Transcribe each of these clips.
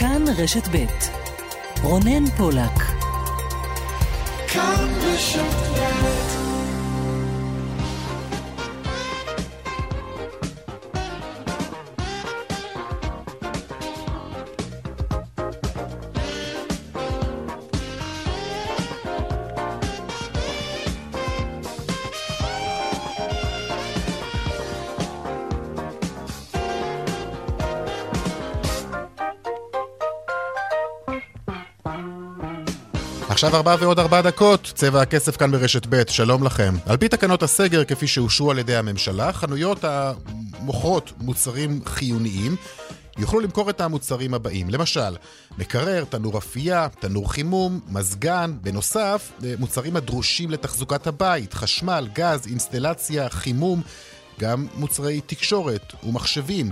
כאן רשת ב' רונן פולק. כאן רשת עכשיו ארבע ועוד ארבע דקות, צבע הכסף כאן ברשת ב', שלום לכם. על פי תקנות הסגר כפי שאושרו על ידי הממשלה, חנויות המוכרות מוצרים חיוניים יוכלו למכור את המוצרים הבאים. למשל, מקרר, תנור אפייה, תנור חימום, מזגן, בנוסף, מוצרים הדרושים לתחזוקת הבית, חשמל, גז, אינסטלציה, חימום, גם מוצרי תקשורת ומחשבים.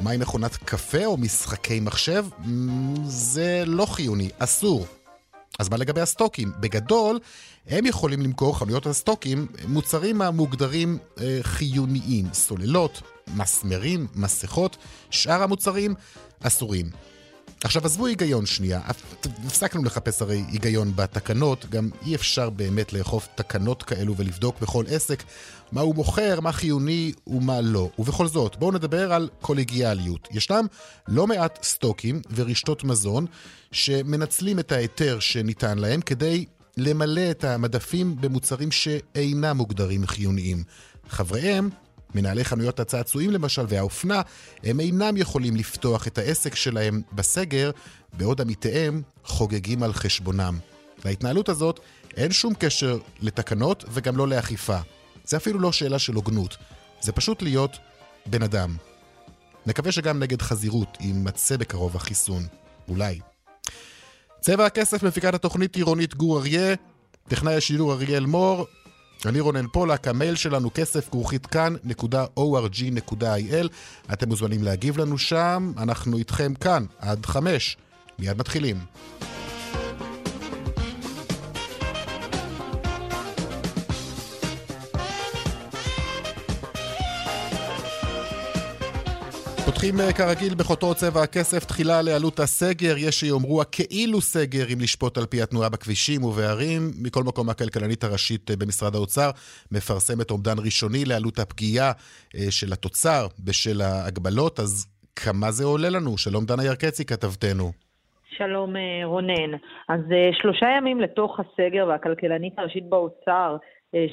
ומה עם מכונת קפה או משחקי מחשב? זה לא חיוני, אסור. אז מה לגבי הסטוקים? בגדול, הם יכולים למכור, חנויות הסטוקים, מוצרים המוגדרים אה, חיוניים, סוללות, מסמרים, מסכות, שאר המוצרים אסורים. עכשיו עזבו היגיון שנייה, הפסקנו לחפש הרי היגיון בתקנות, גם אי אפשר באמת לאכוף תקנות כאלו ולבדוק בכל עסק מה הוא מוכר, מה חיוני ומה לא. ובכל זאת, בואו נדבר על קולגיאליות. ישנם לא מעט סטוקים ורשתות מזון שמנצלים את ההיתר שניתן להם כדי למלא את המדפים במוצרים שאינם מוגדרים חיוניים. חבריהם מנהלי חנויות הצעצועים למשל והאופנה, הם אינם יכולים לפתוח את העסק שלהם בסגר, בעוד עמיתיהם חוגגים על חשבונם. להתנהלות הזאת אין שום קשר לתקנות וגם לא לאכיפה. זה אפילו לא שאלה של הוגנות, זה פשוט להיות בן אדם. נקווה שגם נגד חזירות יימצא בקרוב החיסון. אולי. צבע הכסף מפיקת התוכנית עירונית גור אריה, טכנאי השידור אריאל מור, אני רונן פולק, המייל שלנו כסף כרוכית כאן.org.il אתם מוזמנים להגיב לנו שם, אנחנו איתכם כאן עד חמש. מיד מתחילים. פותחים אה, כרגיל בחוטו צבע הכסף, תחילה לעלות הסגר, יש שיאמרו הכאילו סגר אם לשפוט על פי התנועה בכבישים ובערים. מכל מקום הכלכלנית הראשית אה, במשרד האוצר מפרסמת אומדן ראשוני לעלות הפגיעה אה, של התוצר בשל ההגבלות, אז כמה זה עולה לנו? שלום דנה ירקצי כתבתנו. שלום רונן. אז שלושה ימים לתוך הסגר והכלכלנית הראשית באוצר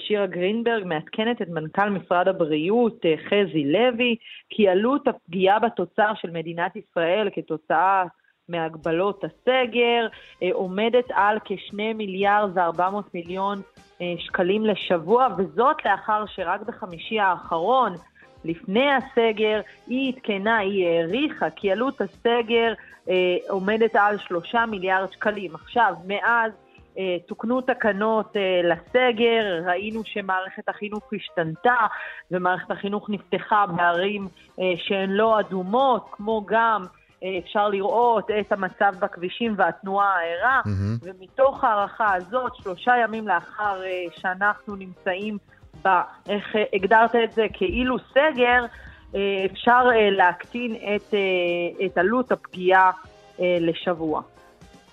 שירה גרינברג מעדכנת את מנכ"ל משרד הבריאות אה, חזי לוי כי עלות הפגיעה בתוצר של מדינת ישראל כתוצאה מהגבלות הסגר אה, עומדת על כשני מיליארד ו-400 מיליון שקלים לשבוע, וזאת לאחר שרק בחמישי האחרון, לפני הסגר, היא עדכנה, היא העריכה כי עלות הסגר עומדת על שלושה מיליארד שקלים. עכשיו, מאז אה, תוקנו תקנות אה, לסגר, ראינו שמערכת החינוך השתנתה ומערכת החינוך נפתחה בערים אה, שהן לא אדומות, כמו גם אפשר לראות את המצב בכבישים והתנועה הערה, mm-hmm. ומתוך ההערכה הזאת, שלושה ימים לאחר שאנחנו נמצאים ב... איך הגדרת את זה? כאילו סגר, אפשר להקטין את, את עלות הפגיעה לשבוע.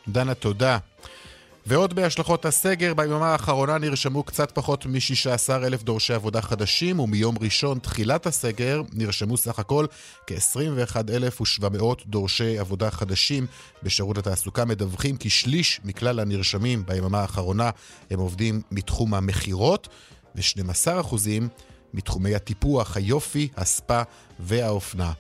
דנה, תודה. ועוד בהשלכות הסגר, ביממה האחרונה נרשמו קצת פחות מ-16 אלף דורשי עבודה חדשים, ומיום ראשון, תחילת הסגר, נרשמו סך הכל כ-21,700 דורשי עבודה חדשים. בשירות התעסוקה מדווחים כי שליש מכלל הנרשמים ביממה האחרונה הם עובדים מתחום המכירות, ו-12% מתחומי הטיפוח, היופי, הספה והאופנה.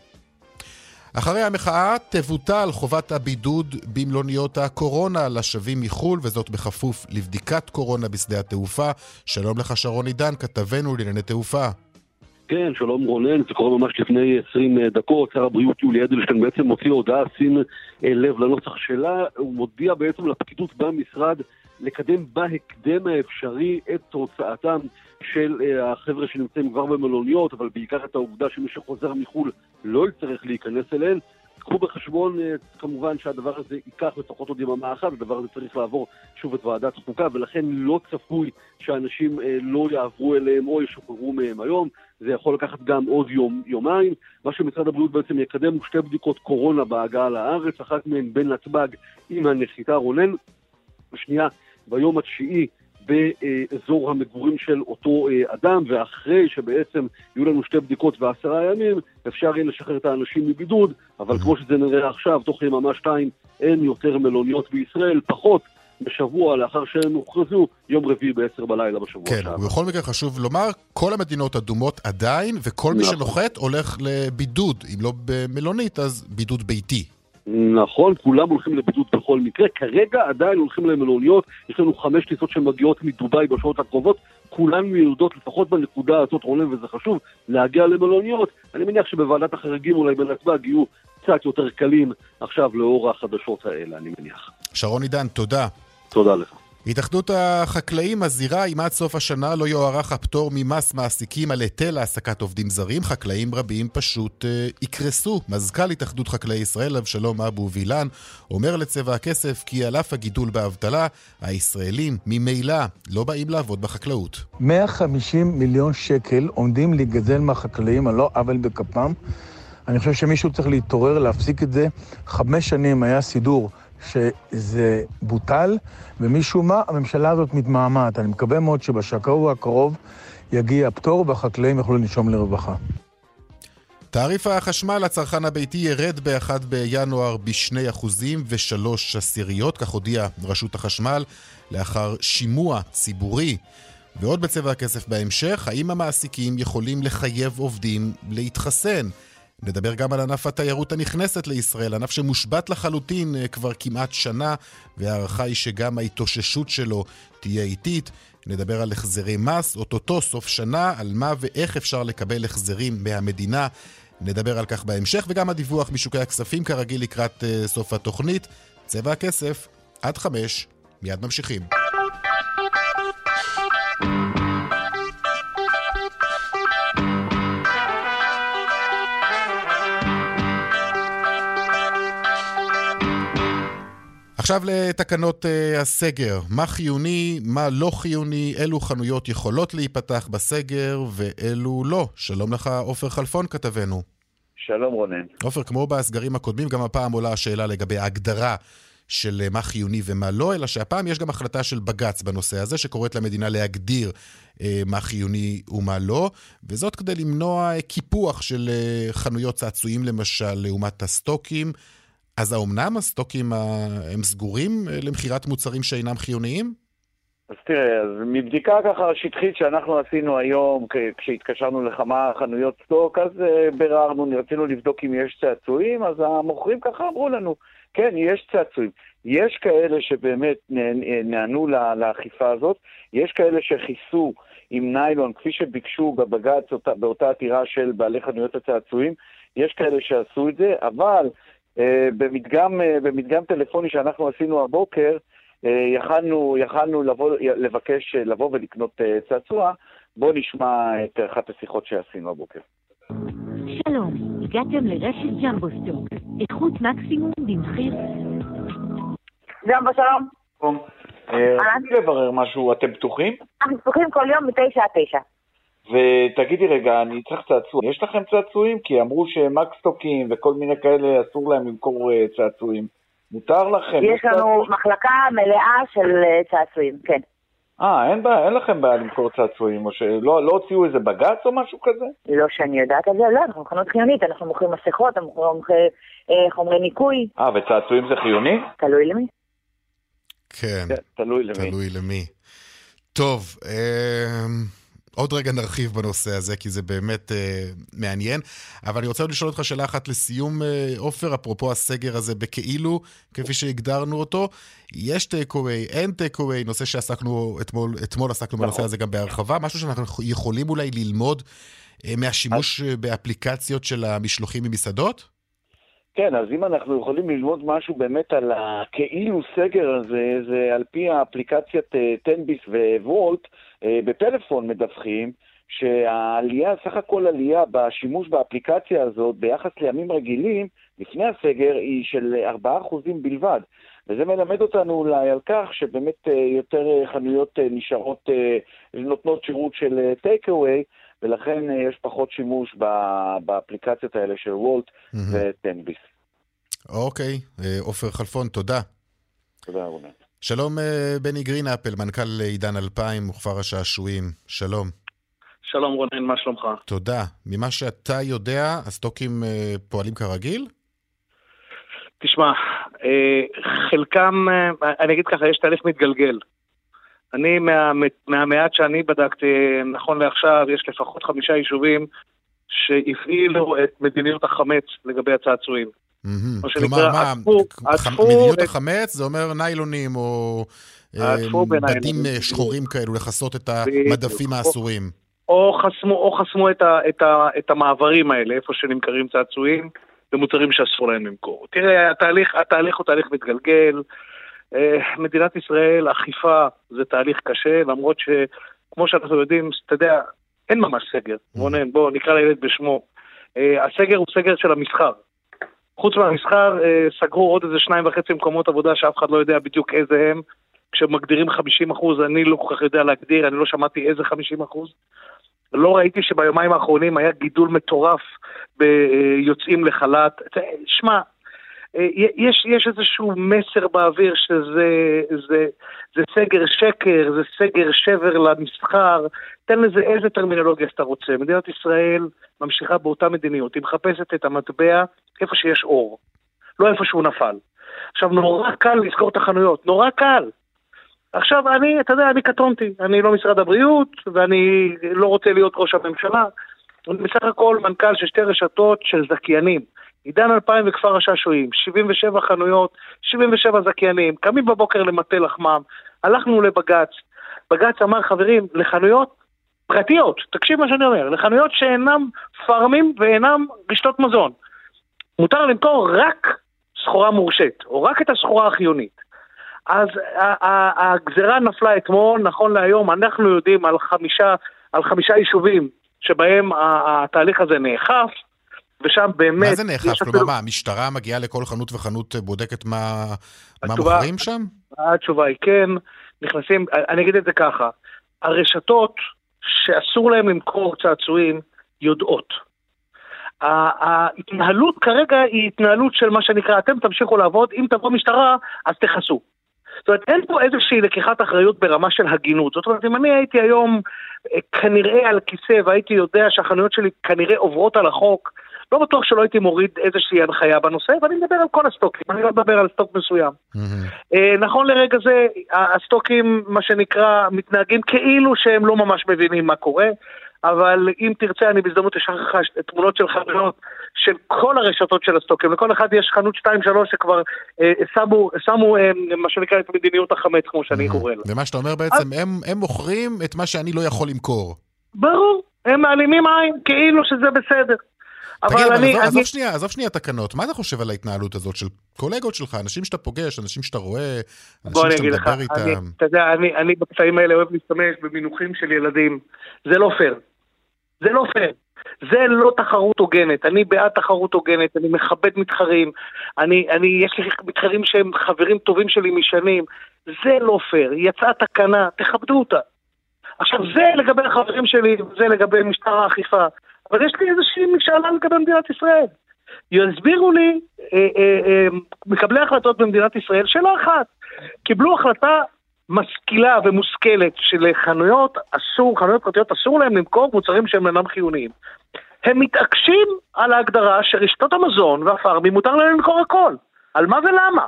אחרי המחאה תבוטל חובת הבידוד במלוניות הקורונה לשבים מחו"ל, וזאת בכפוף לבדיקת קורונה בשדה התעופה. שלום לך שרון עידן, כתבנו לענייני תעופה. כן, שלום רונן, זה קורה ממש לפני 20 דקות. שר הבריאות יולי אדלשטיין בעצם מוציא הודעה, שים לב לנוסח שלה, הוא מודיע בעצם לפקידות במשרד לקדם בהקדם האפשרי את תוצאתם של אה, החבר'ה שנמצאים כבר במלוניות, אבל בעיקר את העובדה שמי שחוזר מחו"ל לא יצטרך להיכנס אליהן. קחו בחשבון אה, כמובן שהדבר הזה ייקח לפחות עוד יממה אחת, הדבר הזה צריך לעבור שוב את ועדת החוקה, ולכן לא צפוי שאנשים אה, לא יעברו אליהם או ישוחררו מהם היום. זה יכול לקחת גם עוד יום, יומיים. מה שמשרד הבריאות בעצם יקדם הוא שתי בדיקות קורונה בהגעה לארץ, אחת מהן בין נתב"ג עם הנחיתה רונן, השנייה ביום התשיעי באזור המגורים של אותו אה, אדם, ואחרי שבעצם יהיו לנו שתי בדיקות ועשרה ימים, אפשר יהיה לשחרר את האנשים מבידוד, אבל כמו שזה נראה עכשיו, תוך יממה שתיים אין יותר מלוניות בישראל, פחות בשבוע לאחר שהם הוכרזו, יום רביעי ב-10 בלילה בשבוע כן, שעבר. ובכל מקרה חשוב לומר, כל המדינות אדומות עדיין, וכל מי נכון. שנוחת הולך לבידוד. אם לא במלונית, אז בידוד ביתי. נכון, כולם הולכים לבידוד בכל מקרה. כרגע עדיין הולכים למלוניות, יש לנו חמש טיסות שמגיעות מדובאי בשעות הקרובות, כולן מיועדות לפחות בנקודה הזאת, רונן, וזה חשוב, להגיע למלוניות. אני מניח שבוועדת החריגים אולי בנתב"ג יהיו קצת יותר קלים עכשיו לאור החדשות האלה, אני מניח. שרון עידן, תודה. תודה לך. התאחדות החקלאים מזהירה אם עד סוף השנה לא יוארך הפטור ממס מעסיקים על היטל העסקת עובדים זרים, חקלאים רבים פשוט אה, יקרסו. מזכ"ל התאחדות חקלאי ישראל, אבשלום אבו וילן, אומר לצבע הכסף כי על אף הגידול באבטלה, הישראלים ממילא לא באים לעבוד בחקלאות. 150 מיליון שקל עומדים להיגזל מהחקלאים על לא עוול בכפם. אני חושב שמישהו צריך להתעורר, להפסיק את זה. חמש שנים היה סידור שזה בוטל, ומשום מה הממשלה הזאת מתמהמהת. אני מקווה מאוד שבשבוע הקרוב יגיע הפטור והחקלאים יוכלו לנשום לרווחה. תעריף החשמל לצרכן הביתי ירד ב-1 בינואר ב-2% ו-3 עשיריות, כך הודיעה רשות החשמל לאחר שימוע ציבורי. ועוד בצבע הכסף בהמשך, האם המעסיקים יכולים לחייב עובדים להתחסן? נדבר גם על ענף התיירות הנכנסת לישראל, ענף שמושבת לחלוטין אה, כבר כמעט שנה, וההערכה היא שגם ההתאוששות שלו תהיה איטית. נדבר על החזרי מס, אוטוטו סוף שנה, על מה ואיך אפשר לקבל החזרים מהמדינה. נדבר על כך בהמשך, וגם הדיווח משוקי הכספים כרגיל לקראת uh, סוף התוכנית. צבע הכסף, עד חמש, מיד ממשיכים. עכשיו לתקנות uh, הסגר. מה חיוני, מה לא חיוני, אילו חנויות יכולות להיפתח בסגר ואילו לא. שלום לך, עופר חלפון כתבנו. שלום רונן. עופר, כמו בסגרים הקודמים, גם הפעם עולה השאלה לגבי ההגדרה של uh, מה חיוני ומה לא, אלא שהפעם יש גם החלטה של בג"ץ בנושא הזה, שקוראת למדינה להגדיר uh, מה חיוני ומה לא, וזאת כדי למנוע קיפוח של uh, חנויות צעצועים למשל, לעומת הסטוקים. אז האומנם הסטוקים הם סגורים למכירת מוצרים שאינם חיוניים? אז תראה, אז מבדיקה ככה שטחית שאנחנו עשינו היום, כשהתקשרנו לכמה חנויות סטוק, אז ביררנו, רצינו לבדוק אם יש צעצועים, אז המוכרים ככה אמרו לנו, כן, יש צעצועים. יש כאלה שבאמת נענו לאכיפה הזאת, יש כאלה שכיסו עם ניילון, כפי שביקשו בבג"ץ באותה עתירה של בעלי חנויות הצעצועים, יש כאלה שעשו את זה, אבל... במדגם, במדגם טלפוני שאנחנו עשינו הבוקר, יכלנו, יכלנו לבוא, לבקש לבוא ולקנות צעצוע. בואו נשמע את אחת השיחות שעשינו הבוקר. שלום, הגעתם לרשת ג'מבו סטוק. איכות מקסימום במחיר... ג'מבו שלום. שלום. רציתי לברר משהו, אתם פתוחים? אנחנו פתוחים כל יום מתשע עד תשע. ותגידי רגע, אני צריך צעצוע. יש לכם צעצועים? כי אמרו שמקסטוקים וכל מיני כאלה אסור להם למכור צעצועים. מותר לכם? יש לנו מחלקה מלאה של צעצועים, כן. אה, אין בעיה, אין לכם בעיה למכור צעצועים, או שלא לא הוציאו איזה בג"ץ או משהו כזה? לא שאני יודעת על זה, לא, אנחנו חנות חיונית, אנחנו מוכרים מסכות, אנחנו מוכרים אה, חומרי ניקוי. אה, וצעצועים זה חיוני? תלוי למי. כן, כן תלוי למי. תלוי למי. טוב, אה... עוד רגע נרחיב בנושא הזה, כי זה באמת אה, מעניין. אבל אני רוצה עוד לשאול אותך שאלה אחת לסיום, עופר, אה, אפרופו הסגר הזה בכאילו, כפי שהגדרנו אותו. יש טייק-אווי, אין טייק-אווי, נושא שעסקנו אתמול, אתמול עסקנו בנושא הזה גם בהרחבה, משהו שאנחנו יכולים אולי ללמוד אה, מהשימוש אז... באפליקציות של המשלוחים ממסעדות? כן, אז אם אנחנו יכולים ללמוד משהו באמת על הכאילו סגר הזה, זה על פי האפליקציית טנביס ווולט, בפלאפון מדווחים שהעלייה, סך הכל עלייה בשימוש באפליקציה הזאת ביחס לימים רגילים, לפני הסגר היא של 4% בלבד. וזה מלמד אותנו אולי על כך שבאמת אה, יותר אה, חנויות אה, נשארות, נותנות שירות של טייק אווי, ולכן יש פחות שימוש באפליקציות האלה של וולט וטנביס. אוקיי, עופר חלפון, תודה. תודה, רונן. שלום בני גרינאפל, מנכ"ל עידן 2000 וכפר השעשועים. שלום. שלום רונן, מה שלומך? תודה. ממה שאתה יודע, הסטוקים פועלים כרגיל? תשמע, אה, חלקם, אה, אני אגיד ככה, יש תהליך מתגלגל. אני, מה, מהמעט שאני בדקתי, נכון לעכשיו, יש לפחות חמישה יישובים שהפעילו את מדיניות החמץ לגבי הצעצועים. כלומר, מה, מדיניות החמץ זה אומר ניילונים או אה, בדים שחורים כאלו לכסות את המדפים האסורים. או חסמו, או חסמו את, ה, את, ה, את המעברים האלה, איפה שנמכרים צעצועים. במוצרים שאסור להם למכור. תראה, התהליך, התהליך הוא תהליך מתגלגל. אה, מדינת ישראל, אכיפה זה תהליך קשה, למרות שכמו שאנחנו יודעים, אתה יודע, אין ממש סגר. Mm. רונן, בוא נקרא לילד בשמו. אה, הסגר הוא סגר של המסחר. חוץ מהמסחר, אה, סגרו עוד איזה שניים וחצי מקומות עבודה שאף אחד לא יודע בדיוק איזה הם. כשמגדירים 50 אחוז, אני לא כל כך יודע להגדיר, אני לא שמעתי איזה 50 אחוז. לא ראיתי שביומיים האחרונים היה גידול מטורף ביוצאים לחל"ת. שמע, יש, יש איזשהו מסר באוויר שזה זה, זה סגר שקר, זה סגר שבר למסחר, תן לזה איזה טרמינולוגיה שאתה רוצה. מדינת ישראל ממשיכה באותה מדיניות, היא מחפשת את המטבע איפה שיש אור, לא איפה שהוא נפל. עכשיו, נורא קל לסגור את החנויות, נורא קל. עכשיו, אני, אתה יודע, אני קטונתי, אני לא משרד הבריאות, ואני לא רוצה להיות ראש הממשלה. אני בסך הכל מנכ"ל של שתי רשתות של זכיינים. עידן 2000 וכפר השעשועים, 77 חנויות, 77 זכיינים, קמים בבוקר למטה לחמם, הלכנו לבג"ץ, בג"ץ אמר, חברים, לחנויות פרטיות, תקשיב מה שאני אומר, לחנויות שאינם פארמים ואינם רשתות מזון, מותר למכור רק סחורה מורשית, או רק את הסחורה החיונית. אז הגזרה נפלה אתמול, נכון להיום, אנחנו יודעים על חמישה, על חמישה יישובים שבהם התהליך הזה נאכף, ושם באמת... מה זה נאכף? כלומר, מה, המשטרה מגיעה לכל חנות וחנות, בודקת מה, מה מוכרים שם? התשובה היא כן, נכנסים, אני אגיד את זה ככה, הרשתות שאסור להם למכור צעצועים יודעות. ההתנהלות כרגע היא התנהלות של מה שנקרא, אתם תמשיכו לעבוד, אם תבוא משטרה, אז תכסו. זאת אומרת, אין פה איזושהי לקיחת אחריות ברמה של הגינות. זאת אומרת, אם אני הייתי היום אה, כנראה על כיסא והייתי יודע שהחנויות שלי כנראה עוברות על החוק, לא בטוח שלא הייתי מוריד איזושהי הנחיה בנושא, ואני מדבר על כל הסטוקים, אני לא מדבר על סטוק מסוים. Mm-hmm. נכון לרגע זה, הסטוקים, מה שנקרא, מתנהגים כאילו שהם לא ממש מבינים מה קורה. אבל אם תרצה, אני בהזדמנות אשלח לך תמונות של חנויות של כל הרשתות של הסטוקים. לכל אחד יש חנות 2-3 שכבר אה, שמו, שמו אה, מה שנקרא את מדיניות החמץ, כמו שאני קורא לה. ומה שאתה אומר בעצם, הם, הם מוכרים את מה שאני לא יכול למכור. ברור, הם מעלימים עין, כאילו שזה בסדר. תגיד, אבל אני, עזוב, אני... עזוב שנייה, עזוב שנייה תקנות, מה אתה חושב על ההתנהלות הזאת של קולגות שלך, אנשים שאתה פוגש, אנשים שאתה רואה, אנשים שאתה מדבר לך, איתם? אני, אתה יודע, אני, אני בקטעים האלה אוהב להשתמש במינוחים של ילדים, זה לא פייר. זה לא פייר. זה לא תחרות הוגנת, אני בעד תחרות הוגנת, אני מכבד מתחרים, אני, אני, יש לי מתחרים שהם חברים טובים שלי משנים, זה לא פייר, יצאה תקנה, תכבדו אותה. עכשיו זה לגבי החברים שלי, זה לגבי משטר האכיפה, אבל יש לי איזושהי משאלה לגבי מדינת ישראל. יסבירו לי אה, אה, אה, מקבלי החלטות במדינת ישראל, שאלה אחת, קיבלו החלטה משכילה ומושכלת שלחנויות אסור, חנויות פרטיות אסור להם למכור מוצרים שהם אינם חיוניים. הם מתעקשים על ההגדרה שרשתות המזון והפארמים מותר להם למכור הכל. על מה ולמה?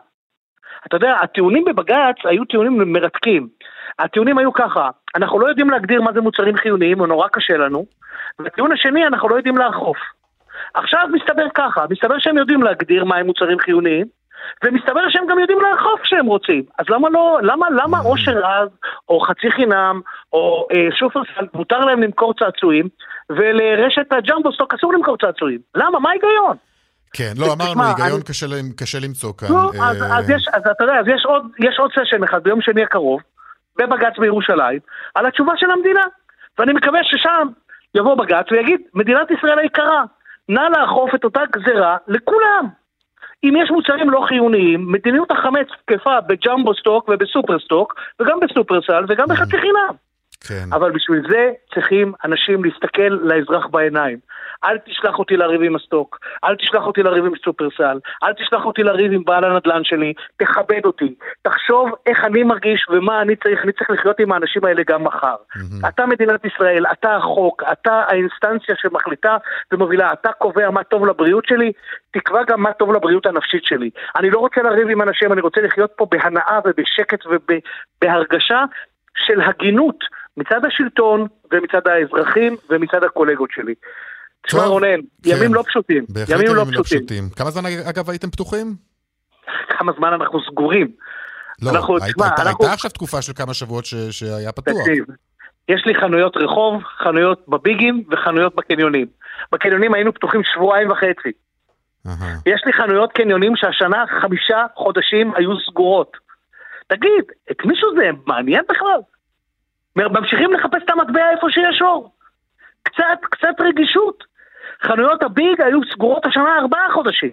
אתה יודע, הטיעונים בבג"ץ היו טיעונים מרתקים. הטיעונים היו ככה, אנחנו לא יודעים להגדיר מה זה מוצרים חיוניים, או נורא קשה לנו, והטיעון השני, אנחנו לא יודעים לאכוף. עכשיו מסתבר ככה, מסתבר שהם יודעים להגדיר מהם מוצרים חיוניים, ומסתבר שהם גם יודעים לאכוף כשהם רוצים. אז למה לא, למה, למה. אושר עז, או חצי חינם, או אה, שופרסל, מותר להם למכור צעצועים, ולרשת הג'מבוסטוק אסור למכור צעצועים? למה? מה ההיגיון? כן, לא, אמרנו, היגיון. קשה, למצוא כאן. לא, אה... אז, אתה יודע, אז יש עוד סשן אחד ביום שני הקרוב, בבג"ץ בירושלים, על התשובה של המדינה. ואני מקווה ששם יבוא בג"ץ ויגיד, מדינת ישראל היקרה, נא לאכוף את אותה גזרה לכולם. אם יש מוצרים לא חיוניים, מדיניות החמץ תקפה בג'מבו סטוק ובסופר סטוק, וגם בסופרסל וגם בחצי חינם. כן. אבל בשביל זה צריכים אנשים להסתכל לאזרח בעיניים. אל תשלח אותי לריב עם הסטוק, אל תשלח אותי לריב עם סופרסל, אל תשלח אותי לריב עם בעל הנדל"ן שלי, תכבד אותי, תחשוב איך אני מרגיש ומה אני צריך, אני צריך לחיות עם האנשים האלה גם מחר. אתה מדינת ישראל, אתה החוק, אתה האינסטנציה שמחליטה ומובילה, אתה קובע מה טוב לבריאות שלי, תקבע גם מה טוב לבריאות הנפשית שלי. אני לא רוצה לריב עם אנשים, אני רוצה לחיות פה בהנאה ובשקט ובהרגשה של הגינות מצד השלטון ומצד האזרחים ומצד הקולגות שלי. תשמע רונן, כן. ימים לא פשוטים, בהחלט ימים לא ימים לא פשוטים. פשוטים. כמה זמן אגב הייתם פתוחים? כמה זמן אנחנו סגורים. לא, אנחנו- היית- תשמע, הייתה אנחנו- הייתה עכשיו תקופה של כמה שבועות ש- שהיה פתוח. תקשיב, יש לי חנויות רחוב, חנויות בביגים וחנויות בקניונים. בקניונים היינו פתוחים שבועיים וחצי. אהה. יש לי חנויות קניונים שהשנה חמישה חודשים היו סגורות. תגיד, את מישהו זה מעניין בכלל? ממשיכים לחפש את המטבע איפה שיש אור. קצת, קצת רגישות. חנויות הביג היו סגורות השנה ארבעה חודשים.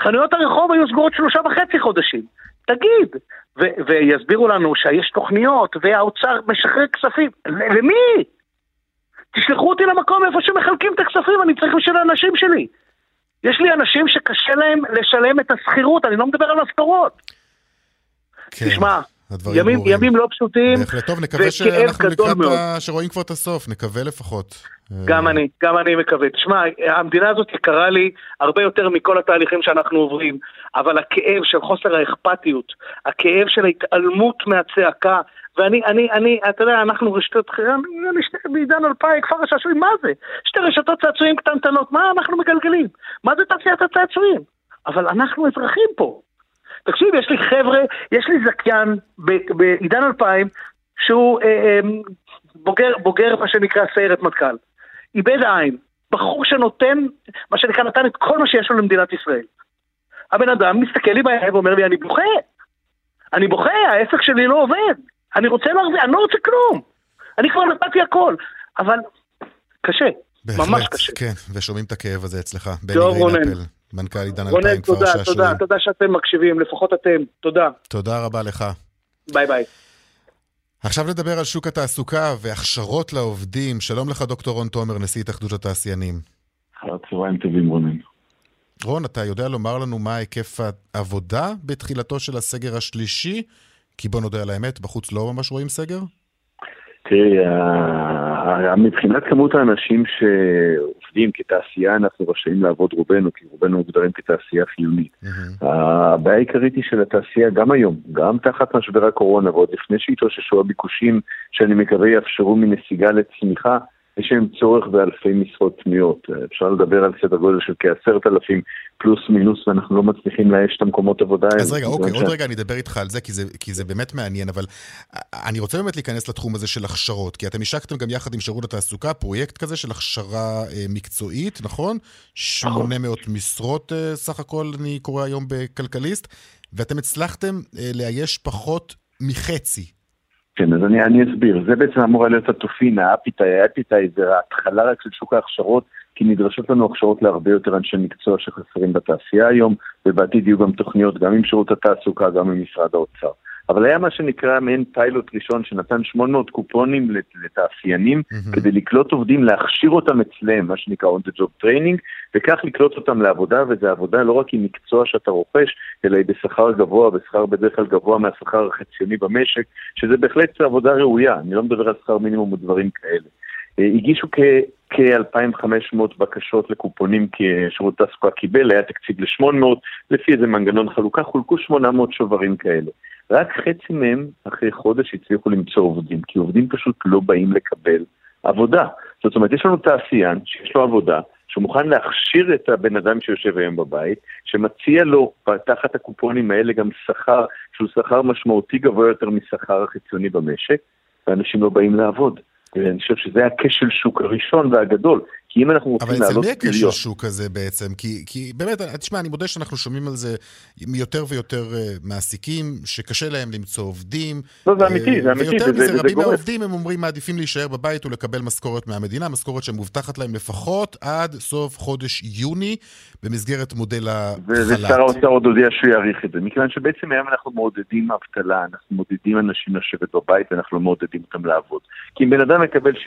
חנויות הרחוב היו סגורות שלושה וחצי חודשים. תגיד, ו- ויסבירו לנו שיש תוכניות והאוצר משחרר כספים. למי? תשלחו אותי למקום איפה שמחלקים את הכספים, אני צריך בשביל האנשים שלי. יש לי אנשים שקשה להם לשלם את השכירות, אני לא מדבר על משכורות. כן, תשמע, הדברים ימים, ברורים. ימים לא פשוטים, בהחלט טוב, נקווה שאנחנו לקראת. ה- שרואים כבר את הסוף, נקווה לפחות. גם אני, גם אני מקווה. תשמע, המדינה הזאת יקרה לי הרבה יותר מכל התהליכים שאנחנו עוברים, אבל הכאב של חוסר האכפתיות, הכאב של ההתעלמות מהצעקה, ואני, אני, אני, אתה יודע, אנחנו רשתות, אני שתי- בעידן אלפיים, כפר השעשועים, מה זה? שתי רשתות צעצועים קטנטנות, מה אנחנו מגלגלים? מה זה תעשיית הצעצועים? אבל אנחנו אזרחים פה. תקשיב, יש לי חבר'ה, יש לי זכיין בעידן 2000, שהוא אה, אה, בוגר, בוגר מה שנקרא סיירת מטכ"ל. איבד עין. בחור שנותן, מה שנקרא, נתן את כל מה שיש לו למדינת ישראל. הבן אדם מסתכל לי בעיניים ואומר לי, אני בוכה. אני בוכה, העסק שלי לא עובד. אני רוצה להרוויח, אני לא רוצה כלום. אני כבר נתתי הכל. אבל קשה, ממש בהחלט, קשה. כן, ושומעים את הכאב הזה אצלך. בני. ריינפל, מנכ"ל עידן 2000 כפר תודה, תודה, שעשועים. תודה שאתם מקשיבים, לפחות אתם. תודה. תודה רבה לך. ביי ביי. עכשיו נדבר על שוק התעסוקה והכשרות לעובדים. שלום לך, דוקטור רון תומר, נשיא התאחדות התעשיינים. אחר צהריים טובים, רונן. רון, אתה יודע לומר לנו מה היקף העבודה בתחילתו של הסגר השלישי? כי בוא נודה על האמת, בחוץ לא ממש רואים סגר? תראי, מבחינת כמות האנשים שעובדים כתעשייה, אנחנו רשאים לעבוד רובנו, כי רובנו מוגדרים כתעשייה חיונית. הבעיה העיקרית היא של התעשייה גם היום, גם תחת משבר הקורונה, ועוד לפני שהתאוששו הביקושים, שאני מקווה יאפשרו מנסיגה לצמיחה, יש להם צורך באלפי משרות פנויות. אפשר לדבר על סדר גודל של כעשרת אלפים פלוס מינוס, ואנחנו לא מצליחים לאייש את המקומות עבודה. אז רגע, אוקיי, מכיוון עוד רגע אני אדבר איתך על זה, כי זה, כי זה באמת מעניין, אבל אני רוצה באמת להיכנס לתחום הזה של הכשרות, כי אתם השקתם גם יחד עם שירות התעסוקה פרויקט כזה של הכשרה אה, מקצועית, נכון? 800 משרות אה, סך הכל, אני קורא היום בכלכליסט, ואתם הצלחתם אה, לאייש פחות מחצי. כן, אז אני, אני אסביר. זה בעצם אמור להיות התופין, האפיטאי, האפיטאי זה ההתחלה רק של שוק ההכשרות, כי נדרשות לנו הכשרות להרבה יותר אנשי מקצוע שחסרים בתעשייה היום, ובעתיד יהיו גם תוכניות, גם עם שירות התעסוקה, גם עם משרד האוצר. אבל היה מה שנקרא מעין פיילוט ראשון שנתן 800 קופונים לת- לתעשיינים כדי לקלוט עובדים, להכשיר אותם אצלם, מה שנקרא on the job training, וכך לקלוט אותם לעבודה, וזו עבודה לא רק עם מקצוע שאתה רוכש, אלא היא בשכר גבוה, בשכר בדרך כלל גבוה מהשכר החציוני במשק, שזה בהחלט עבודה ראויה, אני לא מדבר על שכר מינימום ודברים כאלה. אה, הגישו כ- כ-2,500 בקשות לקופונים כשירות תעסוקה קיבל, היה תקציב ל-800, לפי איזה מנגנון חלוקה, חולקו 800 שוברים כאלה. רק חצי מהם אחרי חודש הצליחו למצוא עובדים, כי עובדים פשוט לא באים לקבל עבודה. זאת אומרת, יש לנו תעשיין שיש לו עבודה, שהוא מוכן להכשיר את הבן אדם שיושב היום בבית, שמציע לו תחת הקופונים האלה גם שכר שהוא שכר משמעותי גבוה יותר משכר החיצוני במשק, ואנשים לא באים לעבוד. ואני חושב שזה הכשל שוק הראשון והגדול, כי אם אנחנו רוצים אבל אצל לעלות מי הכשל. שוק הזה בעצם? כי, כי באמת, תשמע, אני מודה שאנחנו שומעים על זה מיותר ויותר אה, מעסיקים, שקשה להם למצוא עובדים. לא, זה אמיתי, זה אמיתי, ויותר זה- מזה, זה- זה רבים. מהעובדים, הם אומרים, מעדיפים להישאר בבית ולקבל משכורת מהמדינה, משכורת שמובטחת להם לפחות עד סוף חודש יוני, במסגרת מודל ושר החל"ת. האוצר עוד הודיע שהוא יאריך את זה, מכיוון שבעצם היום אנחנו מעודדים אבטלה, אנחנו מעודדים אנשים לשבת בבית ואנחנו לא מעודדים אותם לעבוד. כי אם בן אדם מקבל 70%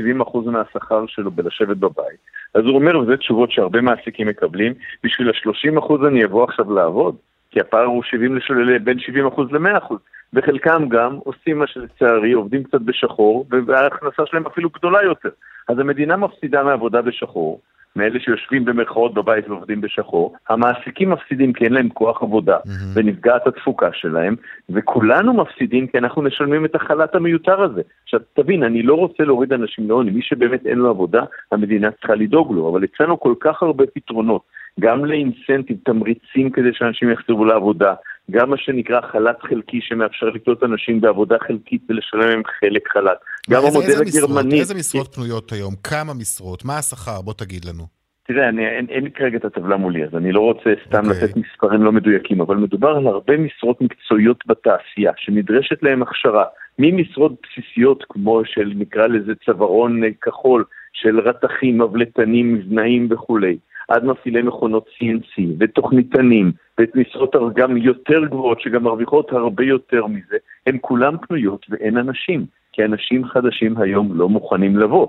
מהשכר שלו בלשבת בבית, אז הוא אומר, וזה תשובות שהרבה מעסיקים מקבלים, בשביל ה-30% אני אבוא עכשיו לעבוד, כי הפער הוא 70 לשל... בין 70% ל-100%. וחלקם גם עושים מה שלצערי, עובדים קצת בשחור, וההכנסה שלהם אפילו גדולה יותר. אז המדינה מפסידה מעבודה בשחור, מאלה שיושבים במרכאות בבית ועובדים בשחור, המעסיקים מפסידים כי אין להם כוח עבודה ונפגעת התפוקה שלהם, וכולנו מפסידים כי אנחנו משלמים את החל"ת המיותר הזה. עכשיו תבין, אני לא רוצה להוריד אנשים לעוני, מי שבאמת אין לו עבודה, המדינה צריכה לדאוג לו, אבל הצענו כל כך הרבה פתרונות, גם לאינסנטיב, תמריצים כדי שאנשים יחזרו לעבודה, גם מה שנקרא חל"ת חלקי שמאפשר לקלוט אנשים בעבודה חלקית ולשלם להם חלק חל"ת. גם איזה- המודל איזה משרות? הגרמני... איזה משרות פנויות היום? כמה משרות? מה השכר? בוא תגיד לנו. תראה, אני, אין, אין לי כרגע את הטבלה מולי, אז אני לא רוצה סתם אוקיי. לתת מספרים לא מדויקים, אבל מדובר על הרבה משרות מקצועיות בתעשייה, שנדרשת להם הכשרה, ממשרות בסיסיות כמו של נקרא לזה צווארון אה, כחול, של רתכים, מבלטנים, מבנאים וכולי, עד מפעילי מכונות CNC ותוכניתנים, ואת משרות גם יותר גבוהות שגם מרוויחות הרבה יותר מזה, הן כולן פנויות ואין אנשים. כי אנשים חדשים היום לא מוכנים לבוא.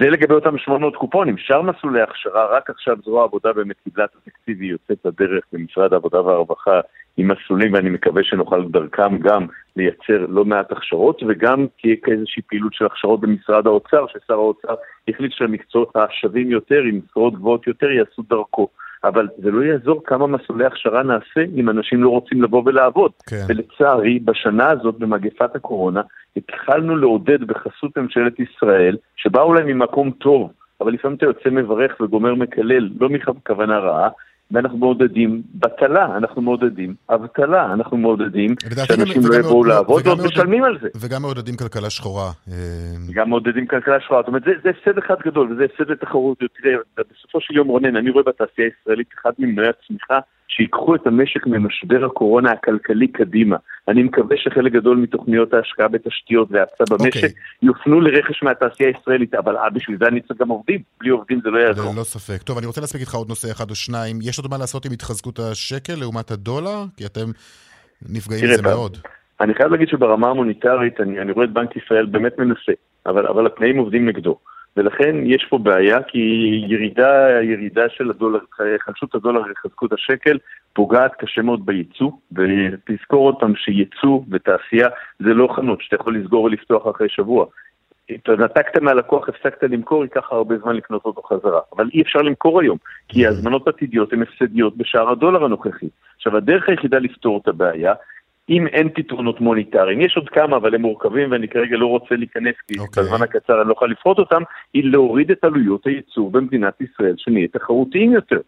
זה לגבי אותם 800 קופונים. שאר מסלולי הכשרה, רק עכשיו זרוע העבודה באמת קיבלה את התקציב, היא יוצאת לדרך במשרד העבודה והרווחה עם מסלולים, ואני מקווה שנוכל דרכם גם לייצר לא מעט הכשרות, וגם תהיה כאיזושהי פעילות של הכשרות במשרד האוצר, ששר האוצר החליט שהמקצועות השווים יותר, עם משרות גבוהות יותר, יעשו דרכו. אבל זה לא יעזור כמה מסלולי הכשרה נעשה אם אנשים לא רוצים לבוא ולעבוד. כן. ולצערי, בשנה הזאת, במגפת הקורונה, התחלנו לעודד בחסות ממשלת ישראל, שבאו להם ממקום טוב, אבל לפעמים אתה יוצא מברך וגומר מקלל, לא מכוונה רעה, ואנחנו מעודדים בטלה, אנחנו מעודדים אבטלה, אנחנו מעודדים שאנשים לא יבואו לעבוד ועוד משלמים על זה. וגם מעודדים כלכלה שחורה. אה, גם מעודדים כלכלה שחורה. זאת אומרת, זה, זה הפסד אחד גדול, וזה הפסד. תראה, בסופו של יום, רונן, אני רואה בתעשייה הישראלית אחד ממנועי הצמיחה שיקחו את המשק ממשבר הקורונה הכלכלי קדימה. אני מקווה שחלק גדול מתוכניות ההשקעה בתשתיות והאצה במשק אוקיי. יופנו לרכש מהתעשייה הישראלית, אבל אה, בשביל זה אני צריך גם עובדים. בלי עובדים זה לא יעזור. ללא ספק. טוב, אני רוצה להספיק איתך עוד נושא אחד או שניים. יש עוד מה לעשות עם התחזקות השקל לעומת הדולר? כי אתם נפגעים מזה מאוד. אני חייב להגיד שברמה המוניטרית, אני, אני רואה את בנק ישראל באמת מנסה, אבל, אבל התנאים עובדים נגדו. ולכן יש פה בעיה, כי ירידה, ירידה של הדולר, חלשות הדולר וחזקות השקל פוגעת קשה מאוד בייצוא, ותזכור עוד פעם שייצוא ותעשייה זה לא חנות שאתה יכול לסגור ולפתוח אחרי שבוע. אתה נתקת מהלקוח, הפסקת למכור, ייקח הרבה זמן לקנות אותו חזרה. אבל אי אפשר למכור היום, כי הזמנות עתידיות הן הפסדיות בשער הדולר הנוכחי. עכשיו, הדרך היחידה לפתור את הבעיה, אם אין פתרונות מוניטריים, יש עוד כמה, אבל הם מורכבים ואני כרגע לא רוצה להיכנס, כי אוקיי. בזמן הקצר אני לא יכול לפרוט אותם, היא להוריד את עלויות הייצור במדינת ישראל, שנהיה תחרותיים יותר.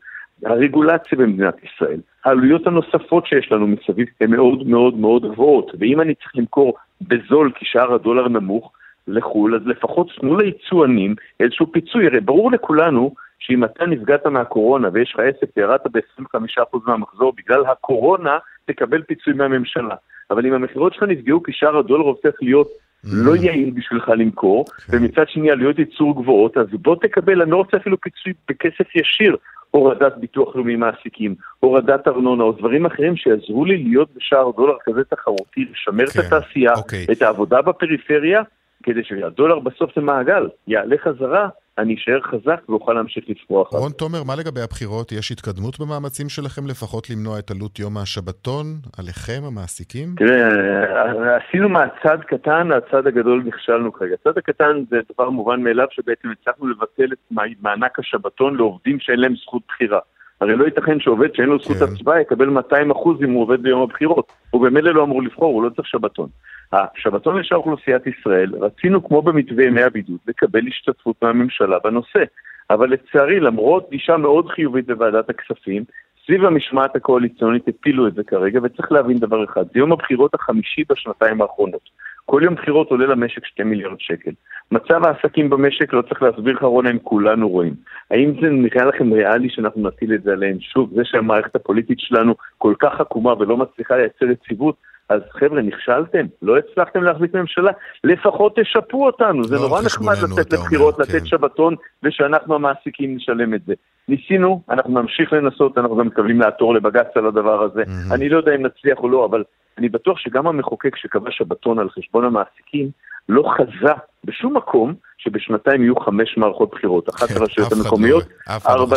הרגולציה במדינת ישראל, העלויות הנוספות שיש לנו מסביב הן מאוד מאוד מאוד גבוהות, ואם אני צריך למכור בזול כי שער הדולר נמוך לחו"ל, אז לפחות תנו ליצואנים איזשהו פיצוי. הרי ברור לכולנו שאם אתה נפגעת מהקורונה ויש לך עסק וירדת ב-25% מהמחזור בגלל הקורונה, תקבל פיצוי מהממשלה. אבל אם המכירות שלך נפגעו כי שער הדולר הופך להיות לא יעיל בשבילך למכור, ומצד שני עלויות ייצור גבוהות, אז בוא תקבל, אני לא רוצה אפילו פיצוי בכסף ישיר, הורדת ביטוח לאומי מעסיקים, הורדת ארנונה או דברים אחרים שיעזרו לי להיות בשער דולר כזה תחרותי, לשמר כן, את התעשייה, אוקיי. את העבודה בפריפריה, כדי שהדולר בסוף זה מעגל, יעלה חזרה, אני אשאר חזק ואוכל להמשיך לפרוח. רון תומר, מה לגבי הבחירות? יש התקדמות במאמצים שלכם לפחות למנוע את עלות יום השבתון עליכם, המעסיקים? תראה, עשינו מהצד קטן, הצד הגדול נכשלנו כרגע. הצד הקטן זה דבר מובן מאליו שבעצם הצלחנו לבטל את מענק השבתון לעובדים שאין להם זכות בחירה. הרי לא ייתכן שעובד שאין לו זכות כן. הצבעה יקבל 200 אחוז אם הוא עובד ביום הבחירות. הוא במילא לא אמור לבחור, הוא לא צריך שבתון. השבתון לשאר אוכלוסיית ישראל, רצינו כמו במתווה ימי הבידוד לקבל השתתפות מהממשלה בנושא. אבל לצערי, למרות גישה מאוד חיובית בוועדת הכספים, סביב המשמעת הקואליציונית הפילו את זה כרגע, וצריך להבין דבר אחד, זה יום הבחירות החמישי בשנתיים האחרונות. כל יום בחירות עולה למשק 2 מיליארד שקל. מצב העסקים במשק, לא צריך להסביר לך רונה, הם כולנו רואים. האם זה נראה לכם ריאלי שאנחנו נטיל את זה עליהם? שוב, זה שהמערכת הפוליטית שלנו כל כך עקומה ולא מצליחה לייצר יציבות, אז חבר'ה, נכשלתם, לא הצלחתם להחזיק ממשלה, לפחות תשפו אותנו, זה לא נורא נחמד לצאת לבחירות, כן. לתת שבתון, ושאנחנו המעסיקים נשלם את זה. ניסינו, אנחנו נמשיך לנסות, אנחנו גם מתכוונים לעתור לבג"ץ על הדבר הזה. אני לא יודע אם נצליח או לא, אבל אני בטוח שגם המחוקק שקבע שבתון על חשבון המעסיקים, לא חזה בשום מקום שבשנתיים יהיו חמש מערכות בחירות, אחת כן, לרשויות לא- המקומיות, לא ארבע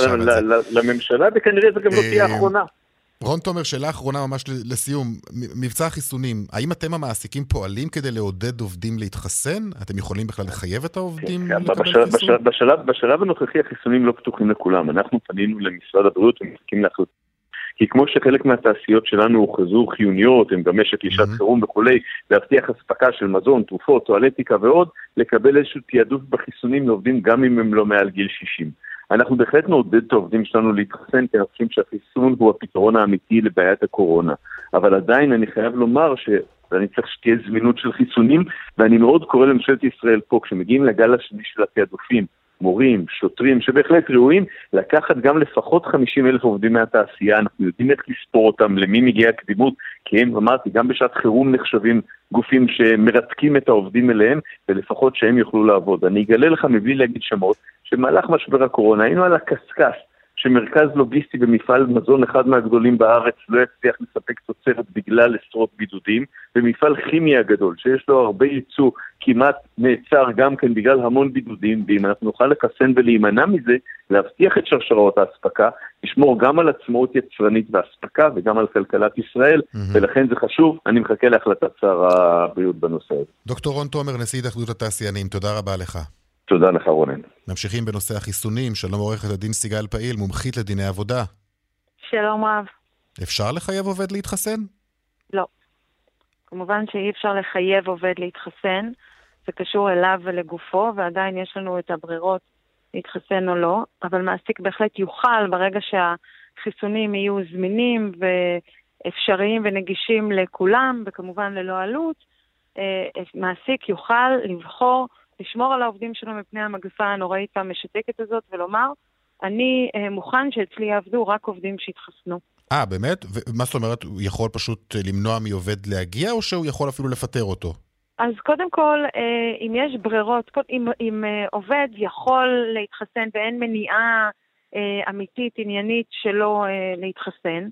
לממשלה, וכנראה זה גם לא תהיה אה, האחרונה. רון תומר, שאלה אחרונה ממש לסיום. מבצע החיסונים, האם אתם המעסיקים פועלים כדי לעודד עובדים להתחסן? אתם יכולים בכלל לחייב את העובדים כן, לקבל בשלב, חיסון? בשלב, בשלב, בשלב הנוכחי החיסונים לא פתוחים לכולם. אנחנו פנינו למשרד הבריאות ומחכים להחלטות. כי כמו שחלק מהתעשיות שלנו הוכרזו חיוניות, הם גם משק לשעת חירום וכולי, להבטיח אספקה של מזון, תרופות, טואלטיקה ועוד, לקבל איזשהו תעדוף בחיסונים לעובדים גם אם הם לא מעל גיל 60. אנחנו בהחלט נעודד את העובדים שלנו להתחסן, כי אנחנו חושבים שהחיסון הוא הפתרון האמיתי לבעיית הקורונה. אבל עדיין אני חייב לומר ש... ואני צריך שתהיה זמינות של חיסונים, ואני מאוד קורא לממשלת ישראל פה, כשמגיעים לגל השני של התעדופים, מורים, שוטרים, שבהחלט ראויים, לקחת גם לפחות 50 אלף עובדים מהתעשייה, אנחנו יודעים איך לספור אותם, למי מגיעה קדימות, כי הם, אמרתי, גם בשעת חירום נחשבים גופים שמרתקים את העובדים אליהם, ולפחות שהם יוכלו לעבוד. אני אגלה לך, מבלי להגיד שמות, שבמהלך משבר הקורונה היינו על הקשקש שמרכז לוגיסטי במפעל מזון אחד מהגדולים בארץ לא יצליח לספק תוצרת בגלל עשרות בידודים, ומפעל כימי הגדול, שיש לו הרבה ייצוא, כמעט נעצר גם כן בגלל המון בידודים, ואם אנחנו נוכל לחסן ולהימנע מזה, להבטיח את שרשרות האספקה, לשמור גם על עצמאות יצרנית ואספקה וגם על כלכלת ישראל, ולכן זה חשוב, אני מחכה להחלטת שר הבריאות בנושא הזה. דוקטור רון תומר, נשיא התאחדות התעשיינים, תודה רבה לך. תודה לך רונן. ממשיכים בנושא החיסונים. שלום עורכת הדין סיגל פעיל, מומחית לדיני עבודה. שלום רב. אפשר לחייב עובד להתחסן? לא. כמובן שאי אפשר לחייב עובד להתחסן, זה קשור אליו ולגופו, ועדיין יש לנו את הברירות להתחסן או לא, אבל מעסיק בהחלט יוכל ברגע שהחיסונים יהיו זמינים ואפשריים ונגישים לכולם, וכמובן ללא עלות, אה, מעסיק יוכל לבחור לשמור על העובדים שלו מפני המגפה הנוראית והמשתקת הזאת ולומר, אני אה, מוכן שאצלי יעבדו רק עובדים שהתחסנו. אה, באמת? ומה זאת אומרת, הוא יכול פשוט אה, למנוע מעובד להגיע, או שהוא יכול אפילו לפטר אותו? אז קודם כל, אה, אם יש ברירות, אם, אם עובד יכול להתחסן ואין מניעה אמיתית, עניינית שלו אה, להתחסן,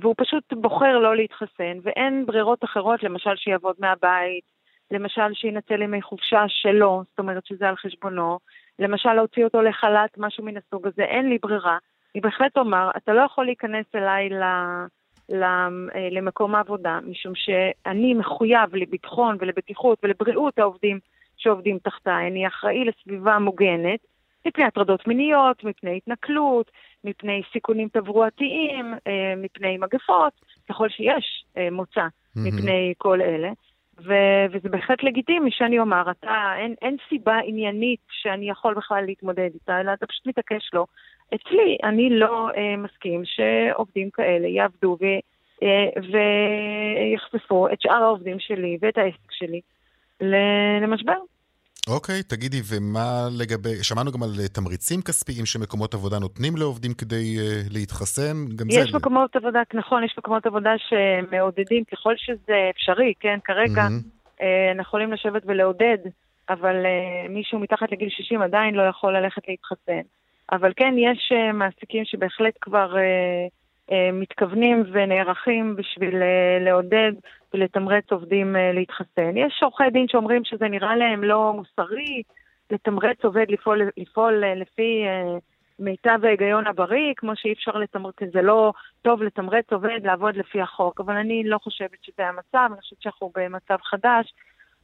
והוא פשוט בוחר לא להתחסן, ואין ברירות אחרות, למשל שיעבוד מהבית, למשל שינצל ימי חופשה שלו, זאת אומרת שזה על חשבונו, למשל להוציא אותו לחל"ת, משהו מן הסוג הזה, אין לי ברירה. אני בהחלט אומר, אתה לא יכול להיכנס אליי ל... למקום העבודה, משום שאני מחויב לביטחון ולבטיחות ולבריאות העובדים שעובדים תחתיי. אני אחראי לסביבה מוגנת מפני הטרדות מיניות, מפני התנכלות, מפני סיכונים תברואתיים, מפני מגפות, ככל שיש מוצא מפני כל אלה. ו- וזה בהחלט לגיטימי שאני אומר, אתה, אין, אין סיבה עניינית שאני יכול בכלל להתמודד איתה, אלא אתה פשוט מתעקש לו. אצלי, אני לא אה, מסכים שעובדים כאלה יעבדו ו, אה, ויחשפו את שאר העובדים שלי ואת העסק שלי למשבר. אוקיי, תגידי, ומה לגבי, שמענו גם על תמריצים כספיים שמקומות עבודה נותנים לעובדים כדי uh, להתחסן, גם יש זה... מקומות עבודה, נכון, יש מקומות עבודה שמעודדים ככל שזה אפשרי, כן, כרגע mm-hmm. uh, אנחנו יכולים לשבת ולעודד, אבל uh, מישהו מתחת לגיל 60 עדיין לא יכול ללכת להתחסן. אבל כן, יש uh, מעסיקים שבהחלט כבר uh, uh, מתכוונים ונערכים בשביל uh, ולתמרץ עובדים uh, להתחסן. יש עורכי דין שאומרים שזה נראה להם לא מוסרי לתמרץ עובד לפעול, לפעול uh, לפי uh, מיטב ההיגיון הבריא, כמו שאי אפשר לתמרץ, זה לא טוב לתמרץ עובד לעבוד לפי החוק, אבל אני לא חושבת שזה המצב, אני חושבת שאנחנו במצב חדש.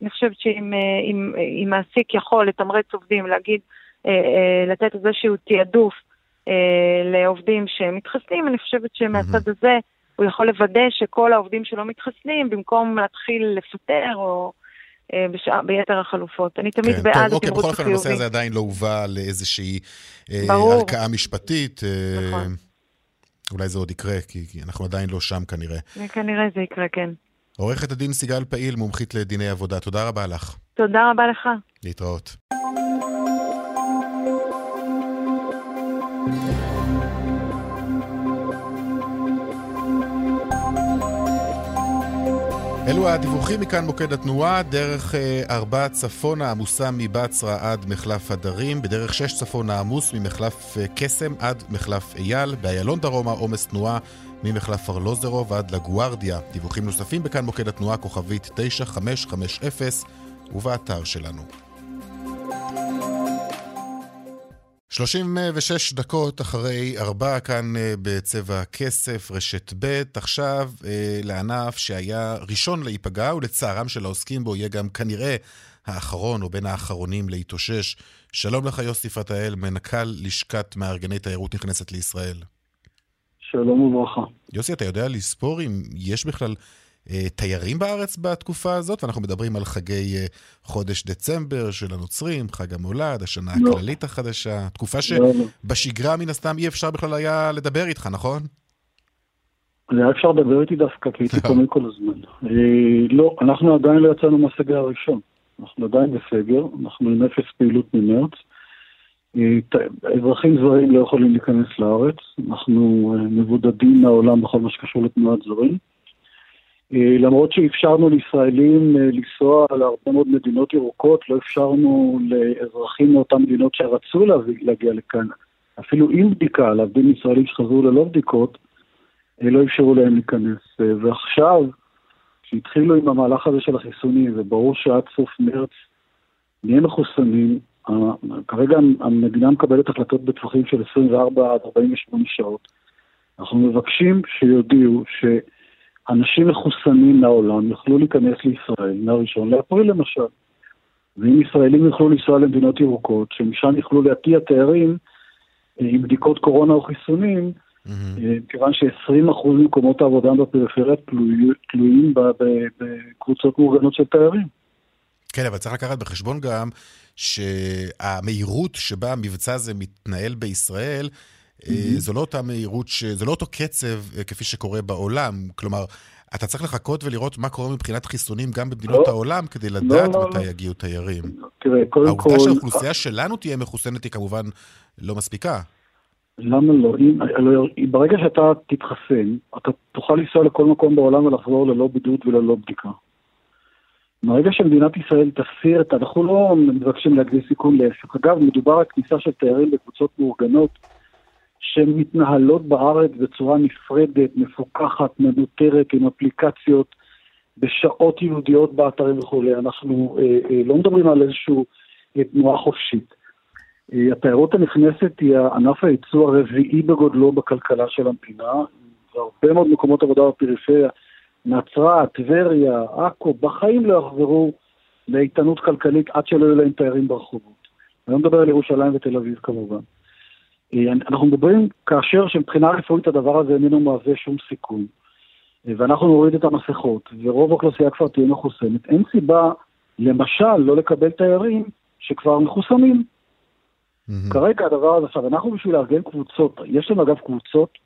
אני חושבת שאם אם, אם מעסיק יכול לתמרץ עובדים, להגיד, לתת איזשהו תעדוף לעובדים שמתחסנים, אני חושבת שמהצד הזה הוא יכול לוודא שכל העובדים שלא מתחסנים, במקום להתחיל לפטר או אה, בשע, ביתר החלופות. אני תמיד כן, בעד טוב, אוקיי, תמרוץ בכל אופן. הנושא הזה עדיין לא הובא לאיזושהי אה, ברור. ערכאה משפטית. אה, נכון. אולי זה עוד יקרה, כי כי אנחנו עדיין לא שם כנראה. כנראה זה יקרה, כן. עורכת הדין סיגל פעיל, מומחית לדיני עבודה, תודה רבה לך. תודה רבה לך. להתראות. אלו הדיווחים מכאן מוקד התנועה, דרך אה, ארבע צפונה עמוסה מבצרה עד מחלף הדרים, בדרך שש צפונה עמוס ממחלף אה, קסם עד מחלף אייל, באיילון דרומה עומס תנועה ממחלף ארלוזרוב עד לגוארדיה. דיווחים נוספים בכאן מוקד התנועה כוכבית 9550 ובאתר שלנו. 36 דקות אחרי ארבע כאן אה, בצבע כסף, רשת ב', עכשיו אה, לענף שהיה ראשון להיפגע ולצערם של העוסקים בו יהיה גם כנראה האחרון או בין האחרונים להתאושש. שלום לך יוסי פתאל, מנכ"ל לשכת מארגני תיירות נכנסת לישראל. שלום וברכה. יוסי, אתה יודע לספור אם יש בכלל תיירים בארץ בתקופה הזאת? ואנחנו מדברים על חגי אה, חודש דצמבר של הנוצרים, חג המולד, השנה לא. הכללית החדשה, תקופה לא, לא. שבשגרה מן הסתם אי אפשר בכלל היה לדבר איתך, נכון? היה אפשר לדבר איתי דווקא, כי הייתי פונה כל הזמן. אה, לא, אנחנו עדיין לא יצאנו מהסגר הראשון. אנחנו עדיין בסגר, אנחנו עם אפס פעילות ממרץ. אזרחים זרים לא יכולים להיכנס לארץ, אנחנו מבודדים מהעולם בכל מה שקשור לתנועת זרים. אה, למרות שאפשרנו לישראלים אה, לנסוע להרבה מאוד מדינות ירוקות, לא אפשרנו לאזרחים מאותן מדינות שרצו להגיע לכאן, אפילו עם בדיקה, להבדיל ישראלים שחזרו ללא בדיקות, אה, לא אפשרו להם להיכנס. ועכשיו, כשהתחילו עם המהלך הזה של החיסונים, וברור שעד סוף מרץ נהיה מחוסנים, כרגע המדינה מקבלת החלטות בטווחים של 24 עד 48 שעות. אנחנו מבקשים שיודיעו ש... אנשים מחוסנים מהעולם יוכלו להיכנס לישראל מהראשון לאפריל למשל. ואם ישראלים יוכלו לנסוע למדינות ירוקות, שמשם יוכלו להטיע תיירים אה, עם בדיקות קורונה או חיסונים, mm-hmm. כיוון ש-20% ממקומות העבודה בפריפריה תלויים בקבוצות מאורגנות של תיירים. כן, אבל צריך לקחת בחשבון גם שהמהירות שבה המבצע הזה מתנהל בישראל, Mm-hmm. זו לא אותה מהירות, ש... זה לא אותו קצב אה, כפי שקורה בעולם. כלומר, אתה צריך לחכות ולראות מה קורה מבחינת חיסונים גם במדינות לא, העולם, כדי לא, לדעת לא, מתי לא. יגיעו תיירים. תראה, קודם העובדה כל... שהאוכלוסייה שלנו תהיה מחוסנת היא כמובן לא מספיקה. למה לא? אם, ברגע שאתה תתחסן, אתה תוכל לנסוע לכל מקום בעולם ולחזור ללא בידוד וללא בדיקה. ברגע שמדינת ישראל תסיר את, אנחנו לא מבקשים להגדיל סיכון להפך. אגב, מדובר על כניסה של תיירים בקבוצות מאורגנות. שמתנהלות בארץ בצורה נפרדת, מפוקחת, מנוטרת, עם אפליקציות, בשעות יהודיות באתרים וכולי. אנחנו אה, אה, לא מדברים על איזושהי אה, תנועה חופשית. אה, התיירות הנכנסת היא ענף הייצוא הרביעי בגודלו בכלכלה של המדינה, והרבה מאוד מקומות עבודה בפריפריה, נצרת, טבריה, עכו, בחיים לא יחזרו לאיתנות כלכלית עד שלא יהיו להם תיירים ברחובות. אני לא מדבר על ירושלים ותל אביב כמובן. אה, אנחנו מדברים כאשר שמבחינה רפואית הדבר הזה איננו מהווה שום סיכון, אה, ואנחנו נוריד את המסכות, ורוב האוכלוסייה כבר תהיה מחוסנת, אין סיבה, למשל, לא לקבל תיירים שכבר מחוסנים. Mm-hmm. כרגע הדבר הזה, עכשיו, אנחנו בשביל לארגן קבוצות, יש לנו אגב קבוצות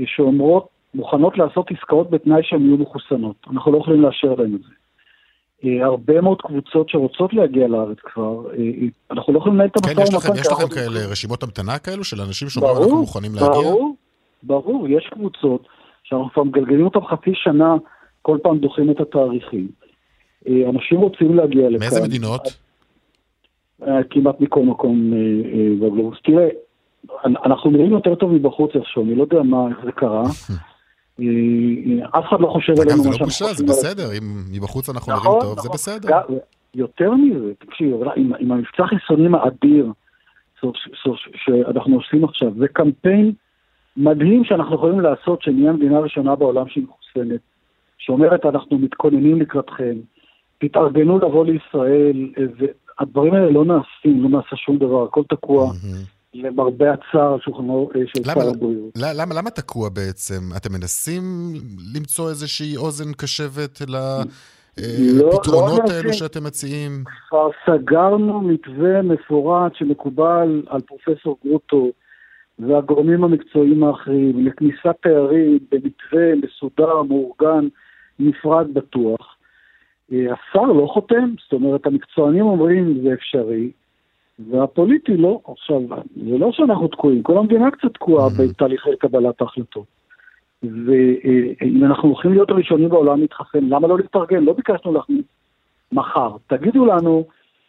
אה, שאומרות, מוכנות לעשות עסקאות בתנאי שהן יהיו מחוסנות. אנחנו לא יכולים לאשר להם את זה. אה, הרבה מאוד קבוצות שרוצות להגיע לארץ כבר, אה, אה, אנחנו לא יכולים לנהל את המשא ומתן. כן, יש לכם כאלה רשימות המתנה כאלו של אנשים שאומרים אנחנו מוכנים להגיע? ברור, ברור, יש קבוצות שאנחנו כבר מגלגלים אותם חצי שנה, כל פעם דוחים את התאריכים. אנשים רוצים להגיע לכאן. מאיזה מדינות? כמעט מכל מקום בגלובוס. תראה, אנחנו נראים יותר טוב מבחוץ איכשהו, אני לא יודע מה, איך זה קרה. אף אחד לא חושב עלינו מה שאנחנו חושבים. אגב, זה לא בושה, זה בסדר, אם מבחוץ אנחנו נראים נכון, טוב, זה נכון. בסדר. יותר מזה, תקשיב, עם המבצע חיסונים האדיר שאנחנו עושים עכשיו, זה קמפיין מדהים שאנחנו יכולים לעשות, שנהיה המדינה הראשונה בעולם שהיא מחוסנת, שאומרת אנחנו מתכוננים לקראתכם, תתארגנו לבוא לישראל, והדברים האלה לא נעשים, לא נעשה שום דבר, הכל תקוע. למרבה הצער על שולחנו אה, של שר הבריאות. למה, למה תקוע בעצם? אתם מנסים למצוא איזושהי אוזן קשבת לפתרונות לא, לא האלו שאתם מציעים? כבר סגרנו מתווה מפורט שמקובל על פרופסור גרוטו והגורמים המקצועיים האחרים לכניסת תיירים במתווה מסודר, מאורגן, נפרד בטוח. אה, השר לא חותם, זאת אומרת, המקצוענים אומרים זה אפשרי, והפוליטי לא. עכשיו, זה לא שאנחנו תקועים, כל המדינה קצת תקועה Mm-hmm. בתהליכי קבלת ההחלטות. ואם אנחנו הולכים להיות הראשונים בעולם להתחסן, למה לא להתארגן? לא ביקשנו להכניס מחר. תגידו לנו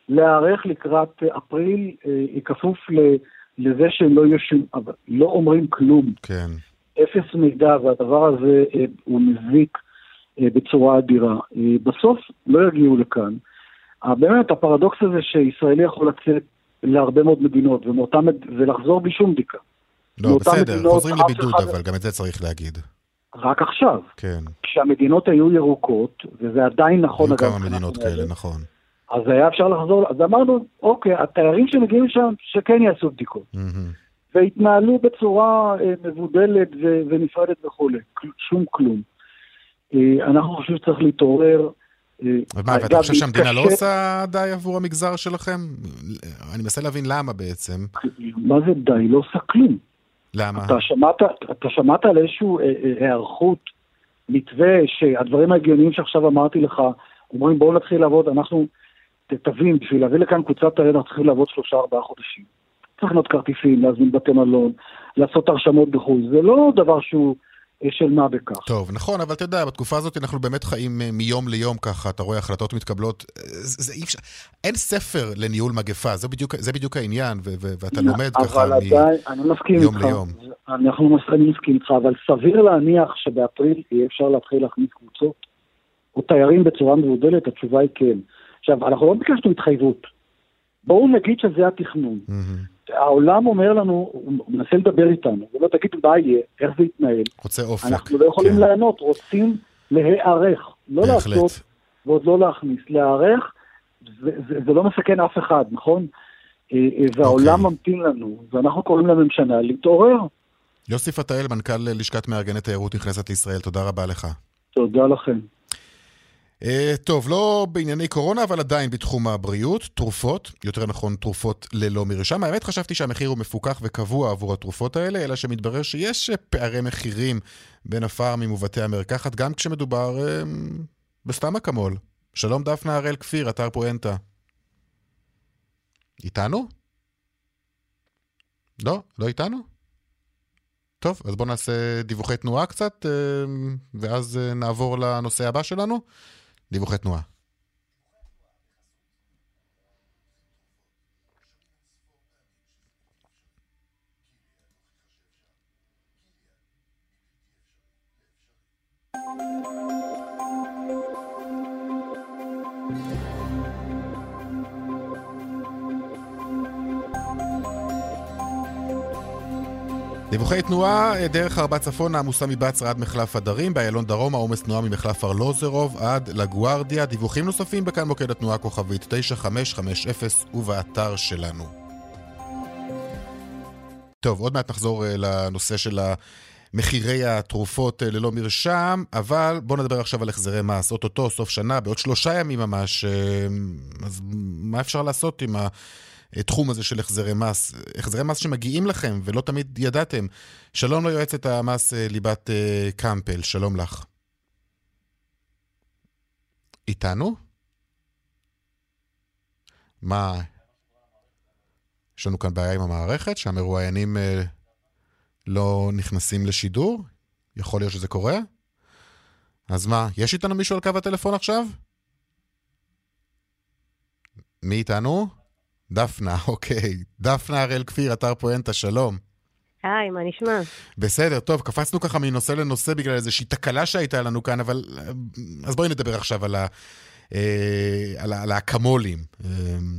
להיערך לקראת אפריל, אה, כפוף ל- לזה שהם לא יהיו שום, אבל לא אומרים כלום. כן. אפס מידע, והדבר הזה אה, הוא מזיק אה, בצורה אדירה. אה, בסוף לא יגיעו לכאן. אה, באמת, הפרדוקס הזה שישראלי יכול לצאת להרבה מאוד מדינות ומאותם, ולחזור בלי שום בדיקה. לא, בסדר, מדינות, חוזרים לבידוד, אחד- אבל גם את זה צריך להגיד. רק עכשיו. כן. כשהמדינות היו ירוקות, וזה עדיין נכון, היו כמה מדינות כאלה, נכון. אז היה אפשר לחזור, אז אמרנו, אוקיי, התיירים שמגיעים לשם, שכן יעשו בדיקות. מהמם. והתנהלו בצורה אה, מבודלת ו- ונפרדת וכולי, שום כלום. אה, אנחנו חושבים שצריך להתעורר. אה, ומה, ואתה חושב שהמדינה לא עושה די עבור המגזר שלכם? אני מנסה להבין למה בעצם. מה זה די? לא עושה כלום. למה? אתה שמעת, אתה שמעת על איזושהי אה, אה, היערכות, מתווה, שהדברים ההגיוניים שעכשיו אמרתי לך, אומרים בואו נתחיל לעבוד, אנחנו, תבין, בשביל להביא לכאן קבוצת תיירים אנחנו צריכים לעבוד שלושה ארבעה חודשים. צריך לקנות כרטיסים, להזמין בתי מלון, לעשות הרשמות בחו"ל, זה לא דבר שהוא של מה בכך. טוב, נכון, אבל אתה יודע, בתקופה הזאת אנחנו באמת חיים אה, מיום ליום ככה, אתה רואה החלטות מתקבלות, אה, זה, זה אי אפשר, אין ספר לניהול מגפה, זה בדיוק, זה בדיוק העניין, ו, ו, ואתה לומד ככה אבל עדיין, אני מסכים מיום איתך. ליום. אנחנו מסכים איתך, אבל סביר להניח שבאפריל יהיה אפשר להתחיל להכניס קבוצות או תיירים בצורה מבודלת, התשובה היא כן. עכשיו, אנחנו לא ביקשנו התחייבות. בואו נגיד שזה התכנון. העולם אומר לנו, הוא מנסה לדבר איתנו, הוא אומר, תגיד מה יהיה, איך זה יתנהל. רוצה אופק. אנחנו לא יכולים כן. לענות, רוצים להיערך. לא בהחלט. לעשות ועוד לא להכניס. להיערך, זה, זה, זה לא מסכן אף אחד, נכון? אה, אה, והעולם אוקיי. ממתין לנו, ואנחנו קוראים לממשלה להתעורר. יוסי פתאל, מנכ"ל לשכת מארגני תיירות נכנסת לישראל, תודה רבה לך. תודה לכם. Uh, טוב, לא בענייני קורונה, אבל עדיין בתחום הבריאות, תרופות, יותר נכון תרופות ללא מרשם. האמת חשבתי שהמחיר הוא מפוקח וקבוע עבור התרופות האלה, אלא שמתברר שיש אה, פערי מחירים בין הפארמים ובתי המרקחת, גם כשמדובר uh, בסתם אקמול. שלום דפנה הראל כפיר, אתר פואנטה. איתנו? לא, לא איתנו? טוב, אז בואו נעשה דיווחי תנועה קצת, אה, ואז אה, נעבור לנושא הבא שלנו. דיווחי תנועה. דיווחי תנועה, דרך ארבע צפון העמוסה מבצרה עד מחלף הדרים, באיילון דרום העומס תנועה ממחלף ארלוזרוב עד לגוארדיה. דיווחים נוספים בכאן מוקד התנועה כוכבית 9550 ובאתר שלנו. טוב, עוד מעט נחזור אה, לנושא של מחירי התרופות אה, ללא מרשם, אבל בואו נדבר עכשיו על החזרי מס. אוטוטו, סוף שנה, בעוד שלושה ימים ממש, אה, אז מה אפשר לעשות עם ה... התחום הזה של החזרי מס, החזרי מס שמגיעים לכם ולא תמיד ידעתם. שלום ליועצת המס אה, ליבת אה, קמפל, שלום לך. איתנו? מה? יש לנו כאן בעיה עם המערכת, שהמרואיינים אה, לא נכנסים לשידור? יכול להיות שזה קורה? אז מה, יש איתנו מישהו על קו הטלפון עכשיו? מי איתנו? דפנה, אוקיי. דפנה הראל כפיר, אתר פואנטה, שלום. היי, מה נשמע? בסדר, טוב, קפצנו ככה מנושא לנושא בגלל איזושהי תקלה שהייתה לנו כאן, אבל... אז בואי נדבר עכשיו על, ה, אה, על, על האקמולים אה,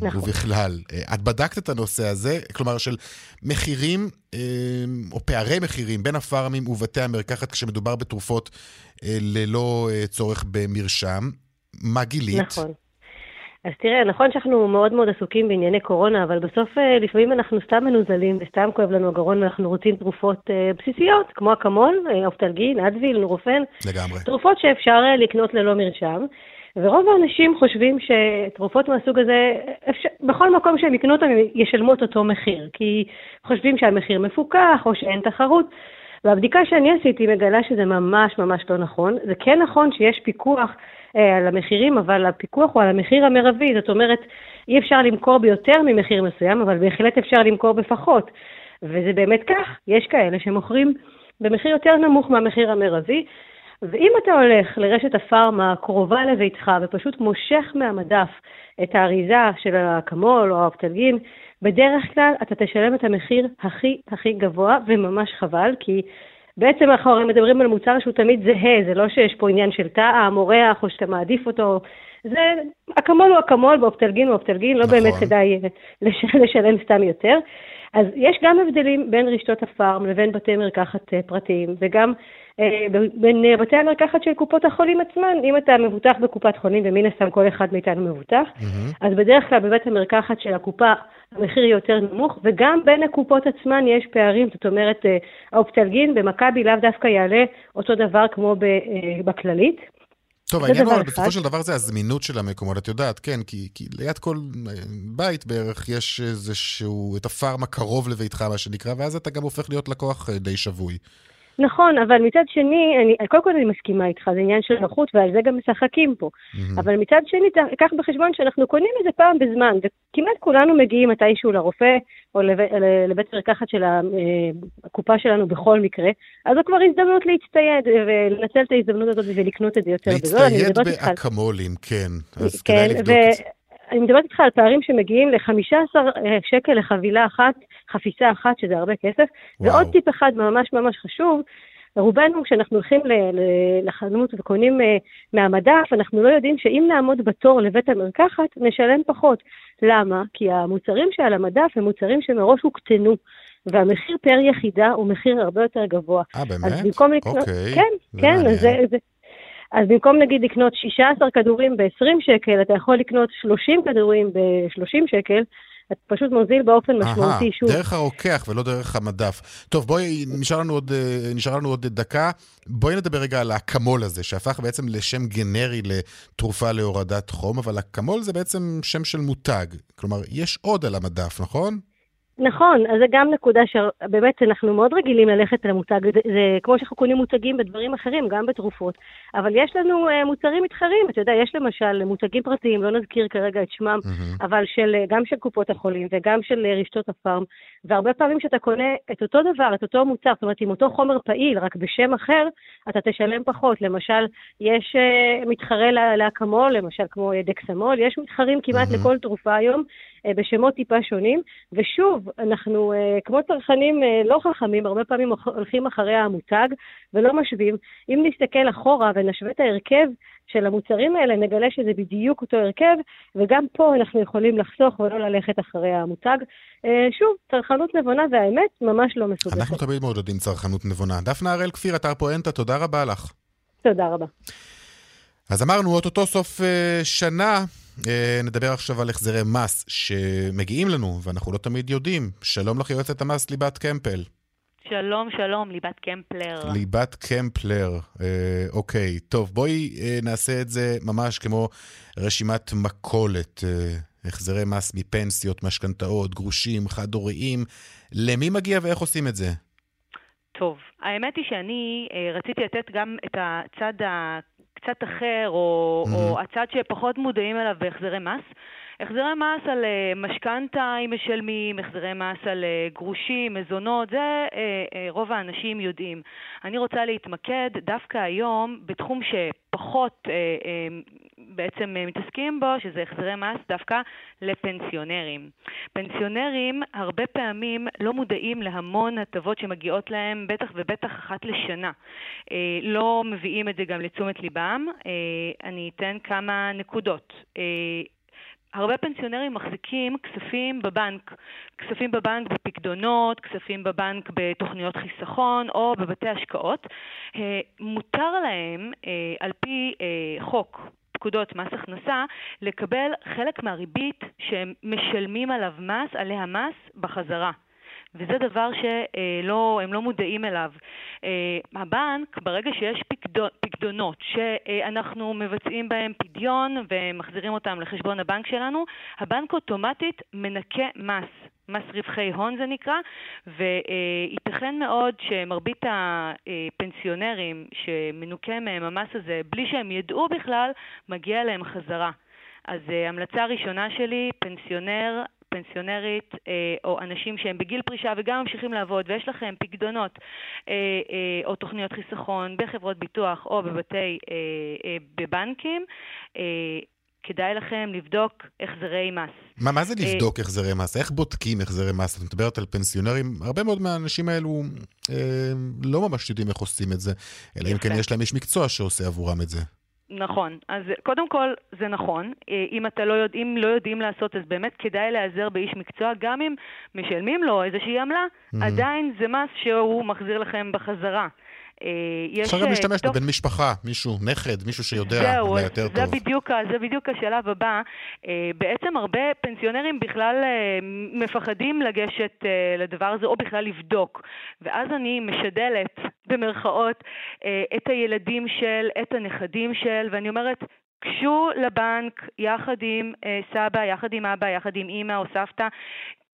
נכון. ובכלל. אה, את בדקת את הנושא הזה, כלומר של מחירים אה, או פערי מחירים בין הפארמים ובתי המרקחת כשמדובר בתרופות אה, ללא אה, צורך במרשם. מה גילית? נכון. אז תראה, נכון שאנחנו מאוד מאוד עסוקים בענייני קורונה, אבל בסוף אה, לפעמים אנחנו סתם מנוזלים וסתם כואב לנו הגרון ואנחנו רוצים תרופות אה, בסיסיות, כמו אקמול, אה, אופטלגין, אדוויל, נורופן. לגמרי. תרופות שאפשר לקנות ללא מרשם. ורוב האנשים חושבים שתרופות מהסוג הזה, אפשר, בכל מקום שהם יקנו אותם, הם ישלמו את אותו מחיר, כי חושבים שהמחיר מפוקח או שאין תחרות. והבדיקה שאני עשיתי מגלה שזה ממש ממש לא נכון. זה כן נכון שיש פיקוח על המחירים, אבל הפיקוח הוא על המחיר המרבי, זאת אומרת, אי אפשר למכור ביותר ממחיר מסוים, אבל בהחלט אפשר למכור בפחות. וזה באמת כך, יש כאלה שמוכרים במחיר יותר נמוך מהמחיר המרבי, ואם אתה הולך לרשת הפארמה הקרובה לביתך ופשוט מושך מהמדף את האריזה של האקמול או האופטלגין, בדרך כלל אתה תשלם את המחיר הכי הכי גבוה, וממש חבל, כי בעצם אנחנו הרי מדברים על מוצר שהוא תמיד זהה, זה לא שיש פה עניין של טעם או ריח או שאתה מעדיף אותו. זה, אקמול הוא אקמול ואופטלגין הוא אופטלגין, לא נכון. באמת כדאי לשלם סתם יותר. אז יש גם הבדלים בין רשתות הפארם לבין בתי מרקחת אה, פרטיים, וגם אה, בין אה, בתי המרקחת של קופות החולים עצמן. אם אתה מבוטח בקופת חולים, ומן הסתם כל אחד מאיתנו מבוטח, mm-hmm. אז בדרך כלל בבית המרקחת של הקופה המחיר יותר נמוך, וגם בין הקופות עצמן יש פערים, זאת אומרת, האופטלגין במכבי לאו דווקא יעלה אותו דבר כמו בכללית. טוב, העניין הוא, בסופו של דבר זה הזמינות של המקומות, את יודעת, כן, כי, כי ליד כל בית בערך יש איזשהו, את הפארמה קרוב לביתך, מה שנקרא, ואז אתה גם הופך להיות לקוח די שבוי. נכון, אבל מצד שני, אני, קודם כל אני מסכימה איתך, זה עניין של נוחות ועל זה גם משחקים פה. Mm-hmm. אבל מצד שני, קח בחשבון שאנחנו קונים את זה פעם בזמן, וכמעט כולנו מגיעים מתישהו לרופא או לב, לבית מרקחת של אה, הקופה שלנו בכל מקרה, אז זו כבר הזדמנות להצטייד ולנצל את ההזדמנות הזאת ולקנות את זה יותר בזול. להצטייד באקמולים, כן, אז כן, כדאי לבדוק את זה. אני מדברת איתך על פערים שמגיעים ל-15 אה, שקל לחבילה אחת, חפיסה אחת, שזה הרבה כסף. וואו. ועוד טיפ אחד ממש ממש חשוב, רובנו, כשאנחנו הולכים לחנות וקונים אה, מהמדף, אנחנו לא יודעים שאם נעמוד בתור לבית המרקחת, נשלם פחות. למה? כי המוצרים שעל המדף הם מוצרים שמראש הוקטנו. והמחיר פר יחידה הוא מחיר הרבה יותר גבוה. אה, באמת? אז במקום לקנות... אוקיי. כן, כן, אז זה, זה, אז במקום נגיד לקנות 16 כדורים ב-20 שקל, אתה יכול לקנות 30 כדורים ב-30 שקל, אתה פשוט מוזיל באופן משמעותי שוב. דרך הרוקח ולא דרך המדף. טוב, בואי, נשאר לנו, עוד, אה, נשאר לנו עוד דקה. בואי נדבר רגע על האקמול הזה, שהפך בעצם לשם גנרי לתרופה להורדת חום, אבל אקמול זה בעצם שם של מותג. כלומר, יש עוד על המדף, נכון? נכון, אז זה גם נקודה שבאמת אנחנו מאוד רגילים ללכת למותג, זה, זה כמו שאנחנו קונים מותגים בדברים אחרים, גם בתרופות, אבל יש לנו uh, מוצרים מתחרים, אתה יודע, יש למשל מותגים פרטיים, לא נזכיר כרגע את שמם, mm-hmm. אבל של, אה, גם של קופות החולים וגם של uh, רשתות הפארם, והרבה פעמים כשאתה קונה את אותו דבר, את אותו מוצר, זאת אומרת, עם אותו חומר פעיל, רק בשם אחר, אתה תשלם פחות. למשל, יש מתחרה לאקמול, למשל כמו דקסמול, יש מתחרים כמעט mm-hmm. לכל תרופה היום, בשמות טיפה שונים, ושוב, אנחנו uh, כמו צרכנים uh, לא חכמים, הרבה פעמים הולכים אחרי המותג ולא משווים. אם נסתכל אחורה ונשווה את ההרכב של המוצרים האלה, נגלה שזה בדיוק אותו הרכב, וגם פה אנחנו יכולים לחסוך ולא ללכת אחרי המותג. שוב, צרכנות נבונה והאמת ממש לא מסובכת. אנחנו תמיד מעודדים צרכנות נבונה. דפנה הראל כפיר, אתר פואנטה, תודה רבה לך. תודה רבה. אז אמרנו, אוטוטו סוף שנה, אה, נדבר עכשיו על החזרי מס שמגיעים לנו, ואנחנו לא תמיד יודעים. שלום לך, יועצת המס ליבת קמפל. שלום, שלום, ליבת קמפלר. ליבת קמפלר, אה, אוקיי. טוב, בואי אה, נעשה את זה ממש כמו רשימת מכולת. אה, החזרי מס מפנסיות, משכנתאות, גרושים, חד-הוריים. למי מגיע ואיך עושים את זה? טוב, האמת היא שאני אה, רציתי לתת גם את הצד ה... קצת אחר, או, mm-hmm. או הצד שפחות מודעים אליו בהחזרי מס. החזרי מס על uh, משכנתה, אם משלמים, החזרי מס על uh, גרושים, מזונות, זה uh, uh, רוב האנשים יודעים. אני רוצה להתמקד דווקא היום בתחום שפחות uh, uh, בעצם uh, מתעסקים בו, שזה החזרי מס דווקא לפנסיונרים. פנסיונרים הרבה פעמים לא מודעים להמון הטבות שמגיעות להם, בטח ובטח אחת לשנה. Uh, לא מביאים את זה גם לתשומת ליבם. Uh, אני אתן כמה נקודות. הרבה פנסיונרים מחזיקים כספים בבנק, כספים בבנק בפקדונות, כספים בבנק בתוכניות חיסכון או בבתי השקעות. אה, מותר להם, אה, על פי אה, חוק פקודות מס הכנסה, לקבל חלק מהריבית שהם משלמים עליו מס, עליה מס, בחזרה. וזה דבר שהם לא, מודעים אליו. אה, הבנק, ברגע שיש פקדונות שאנחנו מבצעים בהם פדיון ומחזירים אותם לחשבון הבנק שלנו, הבנק אוטומטית מנקה מס. מס רווחי הון זה נקרא, וייתכן מאוד שמרבית הפנסיונרים שמנוכה מהם המס הזה, בלי שהם ידעו בכלל, מגיע להם חזרה. אז המלצה ראשונה שלי, פנסיונר פנסיונרית אה, או אנשים שהם בגיל פרישה וגם ממשיכים לעבוד ויש לכם פקדונות אה, אה, או תוכניות חיסכון בחברות ביטוח או בבתי, בבנקים, כדאי לכם לבדוק החזרי מס. מה, מה זה לבדוק החזרי מס? איך בודקים החזרי מס? את מדברת על פנסיונרים, הרבה מאוד מהאנשים האלו אה, לא ממש יודעים איך עושים את זה, אלא אם כן יש להם איש מקצוע שעושה עבורם את זה. נכון. אז קודם כל, זה נכון. אה, אם, אתה לא יודע, אם לא יודעים לעשות, אז באמת כדאי להיעזר באיש מקצוע, גם אם משלמים לו איזושהי עמלה, mm-hmm. עדיין זה מס שהוא מחזיר לכם בחזרה. אה, אפשר גם אה, להשתמש בבן משפחה, מישהו, נכד, מישהו שיודע אולי יותר טוב. בדיוק, זה בדיוק השלב הבא. אה, בעצם הרבה פנסיונרים בכלל מפחדים לגשת לדבר הזה, או בכלל לבדוק. ואז אני משדלת, במרכאות, את הילדים של, את הנכדים של, ואני אומרת, גשו לבנק יחד עם סבא, יחד עם אבא, יחד עם אימא או סבתא,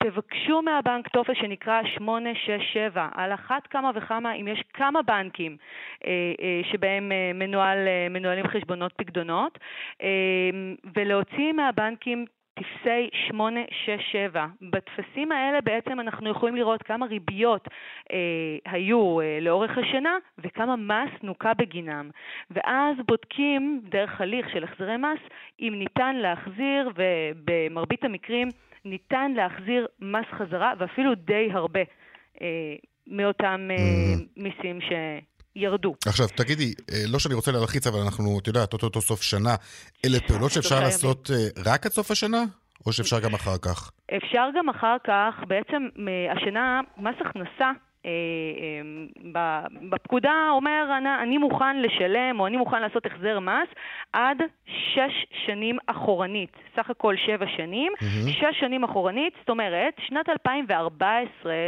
תבקשו מהבנק טופס שנקרא 867, על אחת כמה וכמה אם יש כמה בנקים אה, אה, שבהם אה, מנוהל, מנוהלים חשבונות פקדונות, ולהוציא מהבנקים טפסי 867. בטפסים האלה בעצם אנחנו יכולים לראות כמה ריביות אה, היו אה, לאורך השנה וכמה מס נוכה בגינם. ואז בודקים דרך הליך של החזרי מס אם ניתן להחזיר, ובמרבית המקרים ניתן להחזיר מס חזרה, ואפילו די הרבה אה, מאותם אה. מיסים ש... ירדו. עכשיו, תגידי, אה, לא שאני רוצה להלחיץ, אבל אנחנו, את יודעת, אותו סוף שנה, אלה פעולות שאפשר לעשות רק עד סוף השנה? או שאפשר גם אחר כך? אפשר גם אחר כך. בעצם השנה מס הכנסה בפקודה אומר, אני מוכן לשלם או אני מוכן לעשות החזר מס עד שש שנים אחורנית, סך הכל שבע שנים, mm-hmm. שש שנים אחורנית, זאת אומרת, שנת 2014 אה,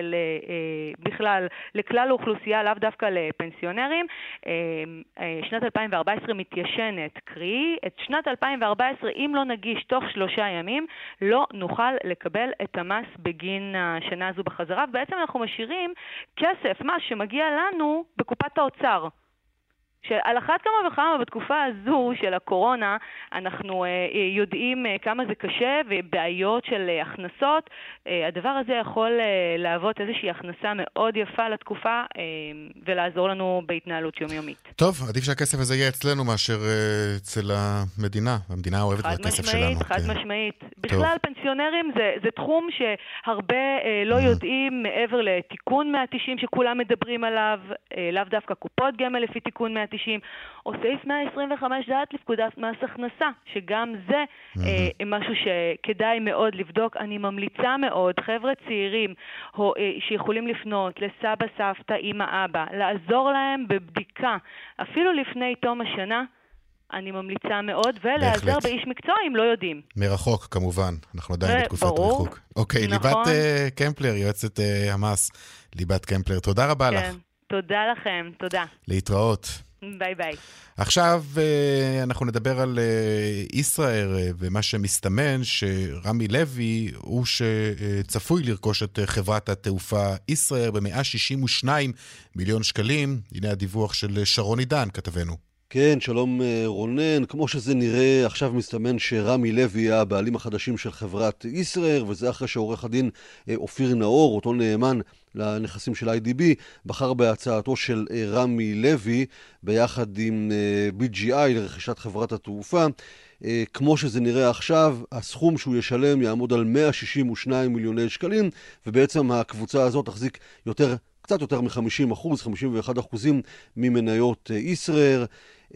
בכלל, לכלל האוכלוסייה, לאו דווקא לפנסיונרים, שנת 2014 מתיישנת, קרי, את שנת 2014, אם לא נגיש תוך שלושה ימים, לא נוכל לקבל את המס בגין השנה הזו בחזרה, ובעצם אנחנו משאירים כסף, מה שמגיע לנו בקופת האוצר. שעל אחת כמה וכמה בתקופה הזו של הקורונה אנחנו אה, אה, יודעים אה, כמה זה קשה ובעיות של הכנסות. הדבר הזה יכול להוות איזושהי הכנסה מאוד יפה לתקופה ולעזור לנו בהתנהלות יומיומית. טוב, עדיף שהכסף הזה יהיה אצלנו מאשר אצל המדינה. המדינה אוהבת את הכסף שלנו. חד משמעית, חד כן. משמעית. בכלל, פנסיונרים זה, זה תחום שהרבה לא. יודעים מעבר לתיקון 190 שכולם מדברים עליו, לאו דווקא קופות גמל לפי תיקון 190. או סעיף 125 דעת לפקודת מס הכנסה, שגם זה אה, משהו שכדאי מאוד לבדוק. אני ממליצה מאוד, חבר'ה צעירים או, אה, שיכולים לפנות לסבא, סבתא, אמא, אבא, לעזור להם בבדיקה, אפילו לפני תום השנה. אני ממליצה מאוד, ולהיעזר באיש מקצוע אם לא יודעים. מרחוק, כמובן. אנחנו עדיין בתקופת ריחוק. אוקיי, נכון. ליבת uh, קמפלר, יועצת uh, המס, ליבת קמפלר, תודה רבה כן. לך. תודה לכם, תודה. להתראות. ביי ביי. עכשיו אה, אנחנו נדבר על אה, ישראייר אה, ומה שמסתמן שרמי לוי הוא שצפוי לרכוש את חברת התעופה ישראייר ב-162 מיליון שקלים. הנה הדיווח של שרון עידן, כתבנו. כן, שלום רונן. כמו שזה נראה, עכשיו מסתמן שרמי לוי יהיה הבעלים החדשים של חברת ישראייר, וזה אחרי שעורך הדין אופיר נאור, אותו נאמן לנכסים של IDB, בחר בהצעתו של אה, רמי לוי ביחד עם אה, BGI לרכישת חברת התעופה. אה, כמו שזה נראה עכשיו, הסכום שהוא ישלם יעמוד על 162 מיליוני שקלים, ובעצם הקבוצה הזאת תחזיק יותר, קצת יותר מ-50 אחוז, 51 אחוזים ממניות ישראייר.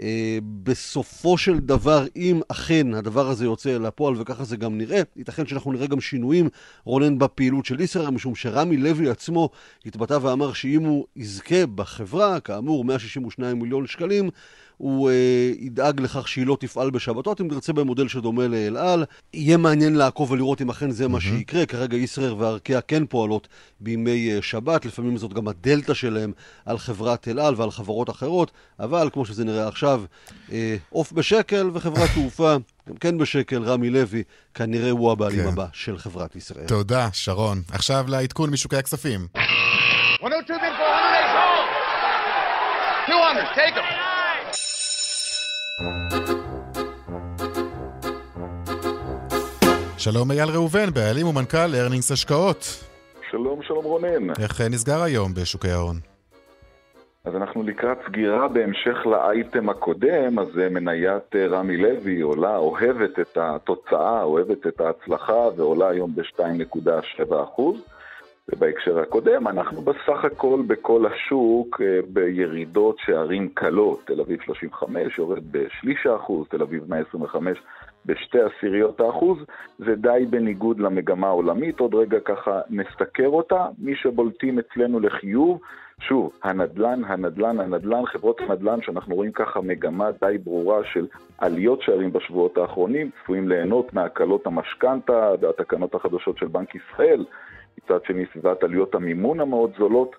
אה, בסופו של דבר, אם אכן הדבר הזה יוצא אל הפועל, וככה זה גם נראה, ייתכן שאנחנו נראה גם שינויים, רונן, בפעילות של ישראייר, משום שרמי לוי עצמו התבטא ואמר שאם הוא יזכה בחברה, כאמור 162 מיליון שקלים, הוא אה, ידאג לכך שהיא לא תפעל בשבתות, אם תרצה במודל שדומה לאל על. יהיה מעניין לעקוב ולראות אם אכן זה מה שיקרה. כרגע ישראייר וארקיע כן פועלות בימי אה, שבת, לפעמים זאת גם הדלתא שלהם על חברת אל על ועל חברות אחרות, אבל כמו שזה נראה עכשיו, אה, עוף בשקל וחברת תעופה. גם כן בשקל, רמי לוי, כנראה הוא הבעלים כן. הבא של חברת ישראל. תודה, שרון. עכשיו לעדכון משוקי הכספים. 102 bid for 108. 200, take them. שלום אייל ראובן, בעלים ומנכ"ל ארנינגס השקעות. שלום, שלום רונן. איך אה, נסגר היום בשוקי ההון? אז אנחנו לקראת סגירה בהמשך לאייטם הקודם, אז אה, מניית אה, רמי לוי עולה, אוהבת את התוצאה, אוהבת את ההצלחה ועולה היום ב-2.7 ובהקשר הקודם, אנחנו בסך הכל בכל השוק אה, בירידות שערים קלות, תל אביב 35 יורד בשליש האחוז, תל אביב 125 בשתי עשיריות האחוז, זה די בניגוד למגמה העולמית, עוד רגע ככה נסתכר אותה, מי שבולטים אצלנו לחיוב, שוב, הנדלן, הנדלן, הנדלן, חברות הנדלן שאנחנו רואים ככה מגמה די ברורה של עליות שערים בשבועות האחרונים, צפויים ליהנות מהקלות המשכנתה והתקנות החדשות של בנק ישראל, מצד שני סביבת עלויות המימון המאוד זולות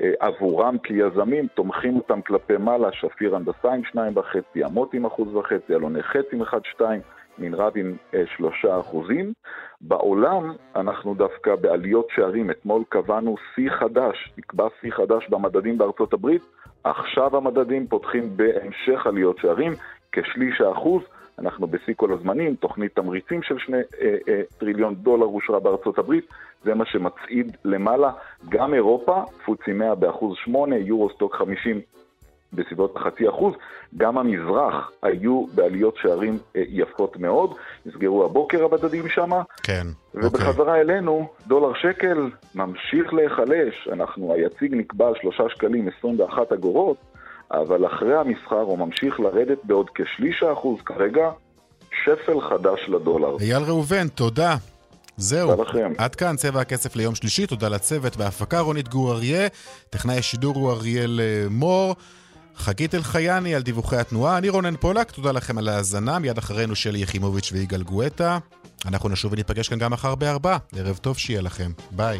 אה, עבורם כיזמים, תומכים אותם כלפי מעלה, שפיר הנדסה עם שניים וחצי, אמות עם אחוז וחצי, אלוני חץ עם אחד שתיים, מנרב עם אה, שלושה אחוזים. בעולם אנחנו דווקא בעליות שערים, אתמול קבענו שיא חדש, נקבע שיא חדש במדדים בארצות הברית, עכשיו המדדים פותחים בהמשך עליות שערים, כשליש האחוז. אנחנו בשיא כל הזמנים, תוכנית תמריצים של שני אה, אה, טריליון דולר אושרה בארצות הברית, זה מה שמצעיד למעלה. גם אירופה, פוצי 100 באחוז 8, יורו סטוק 50 בסביבות חצי אחוז, גם המזרח היו בעליות שערים אה, יפות מאוד, נסגרו הבוקר המדדים שמה, כן, ובחזרה אלינו, דולר שקל ממשיך להיחלש, אנחנו, היציג נקבע על 3 שקלים 21 אגורות, אבל אחרי המסחר הוא ממשיך לרדת בעוד כשליש האחוז כרגע, שפל חדש לדולר. אייל ראובן, תודה. זהו. עד כאן צבע הכסף ליום שלישי, תודה לצוות בהפקה רונית גור אריה, טכנאי השידור הוא אריאל אה, מור, חגית אלחייני על דיווחי התנועה, אני רונן פולק, תודה לכם על ההאזנה, מיד אחרינו שלי יחימוביץ' ויגאל גואטה. אנחנו נשוב וניפגש כאן גם מחר בארבע, ערב טוב שיהיה לכם, ביי.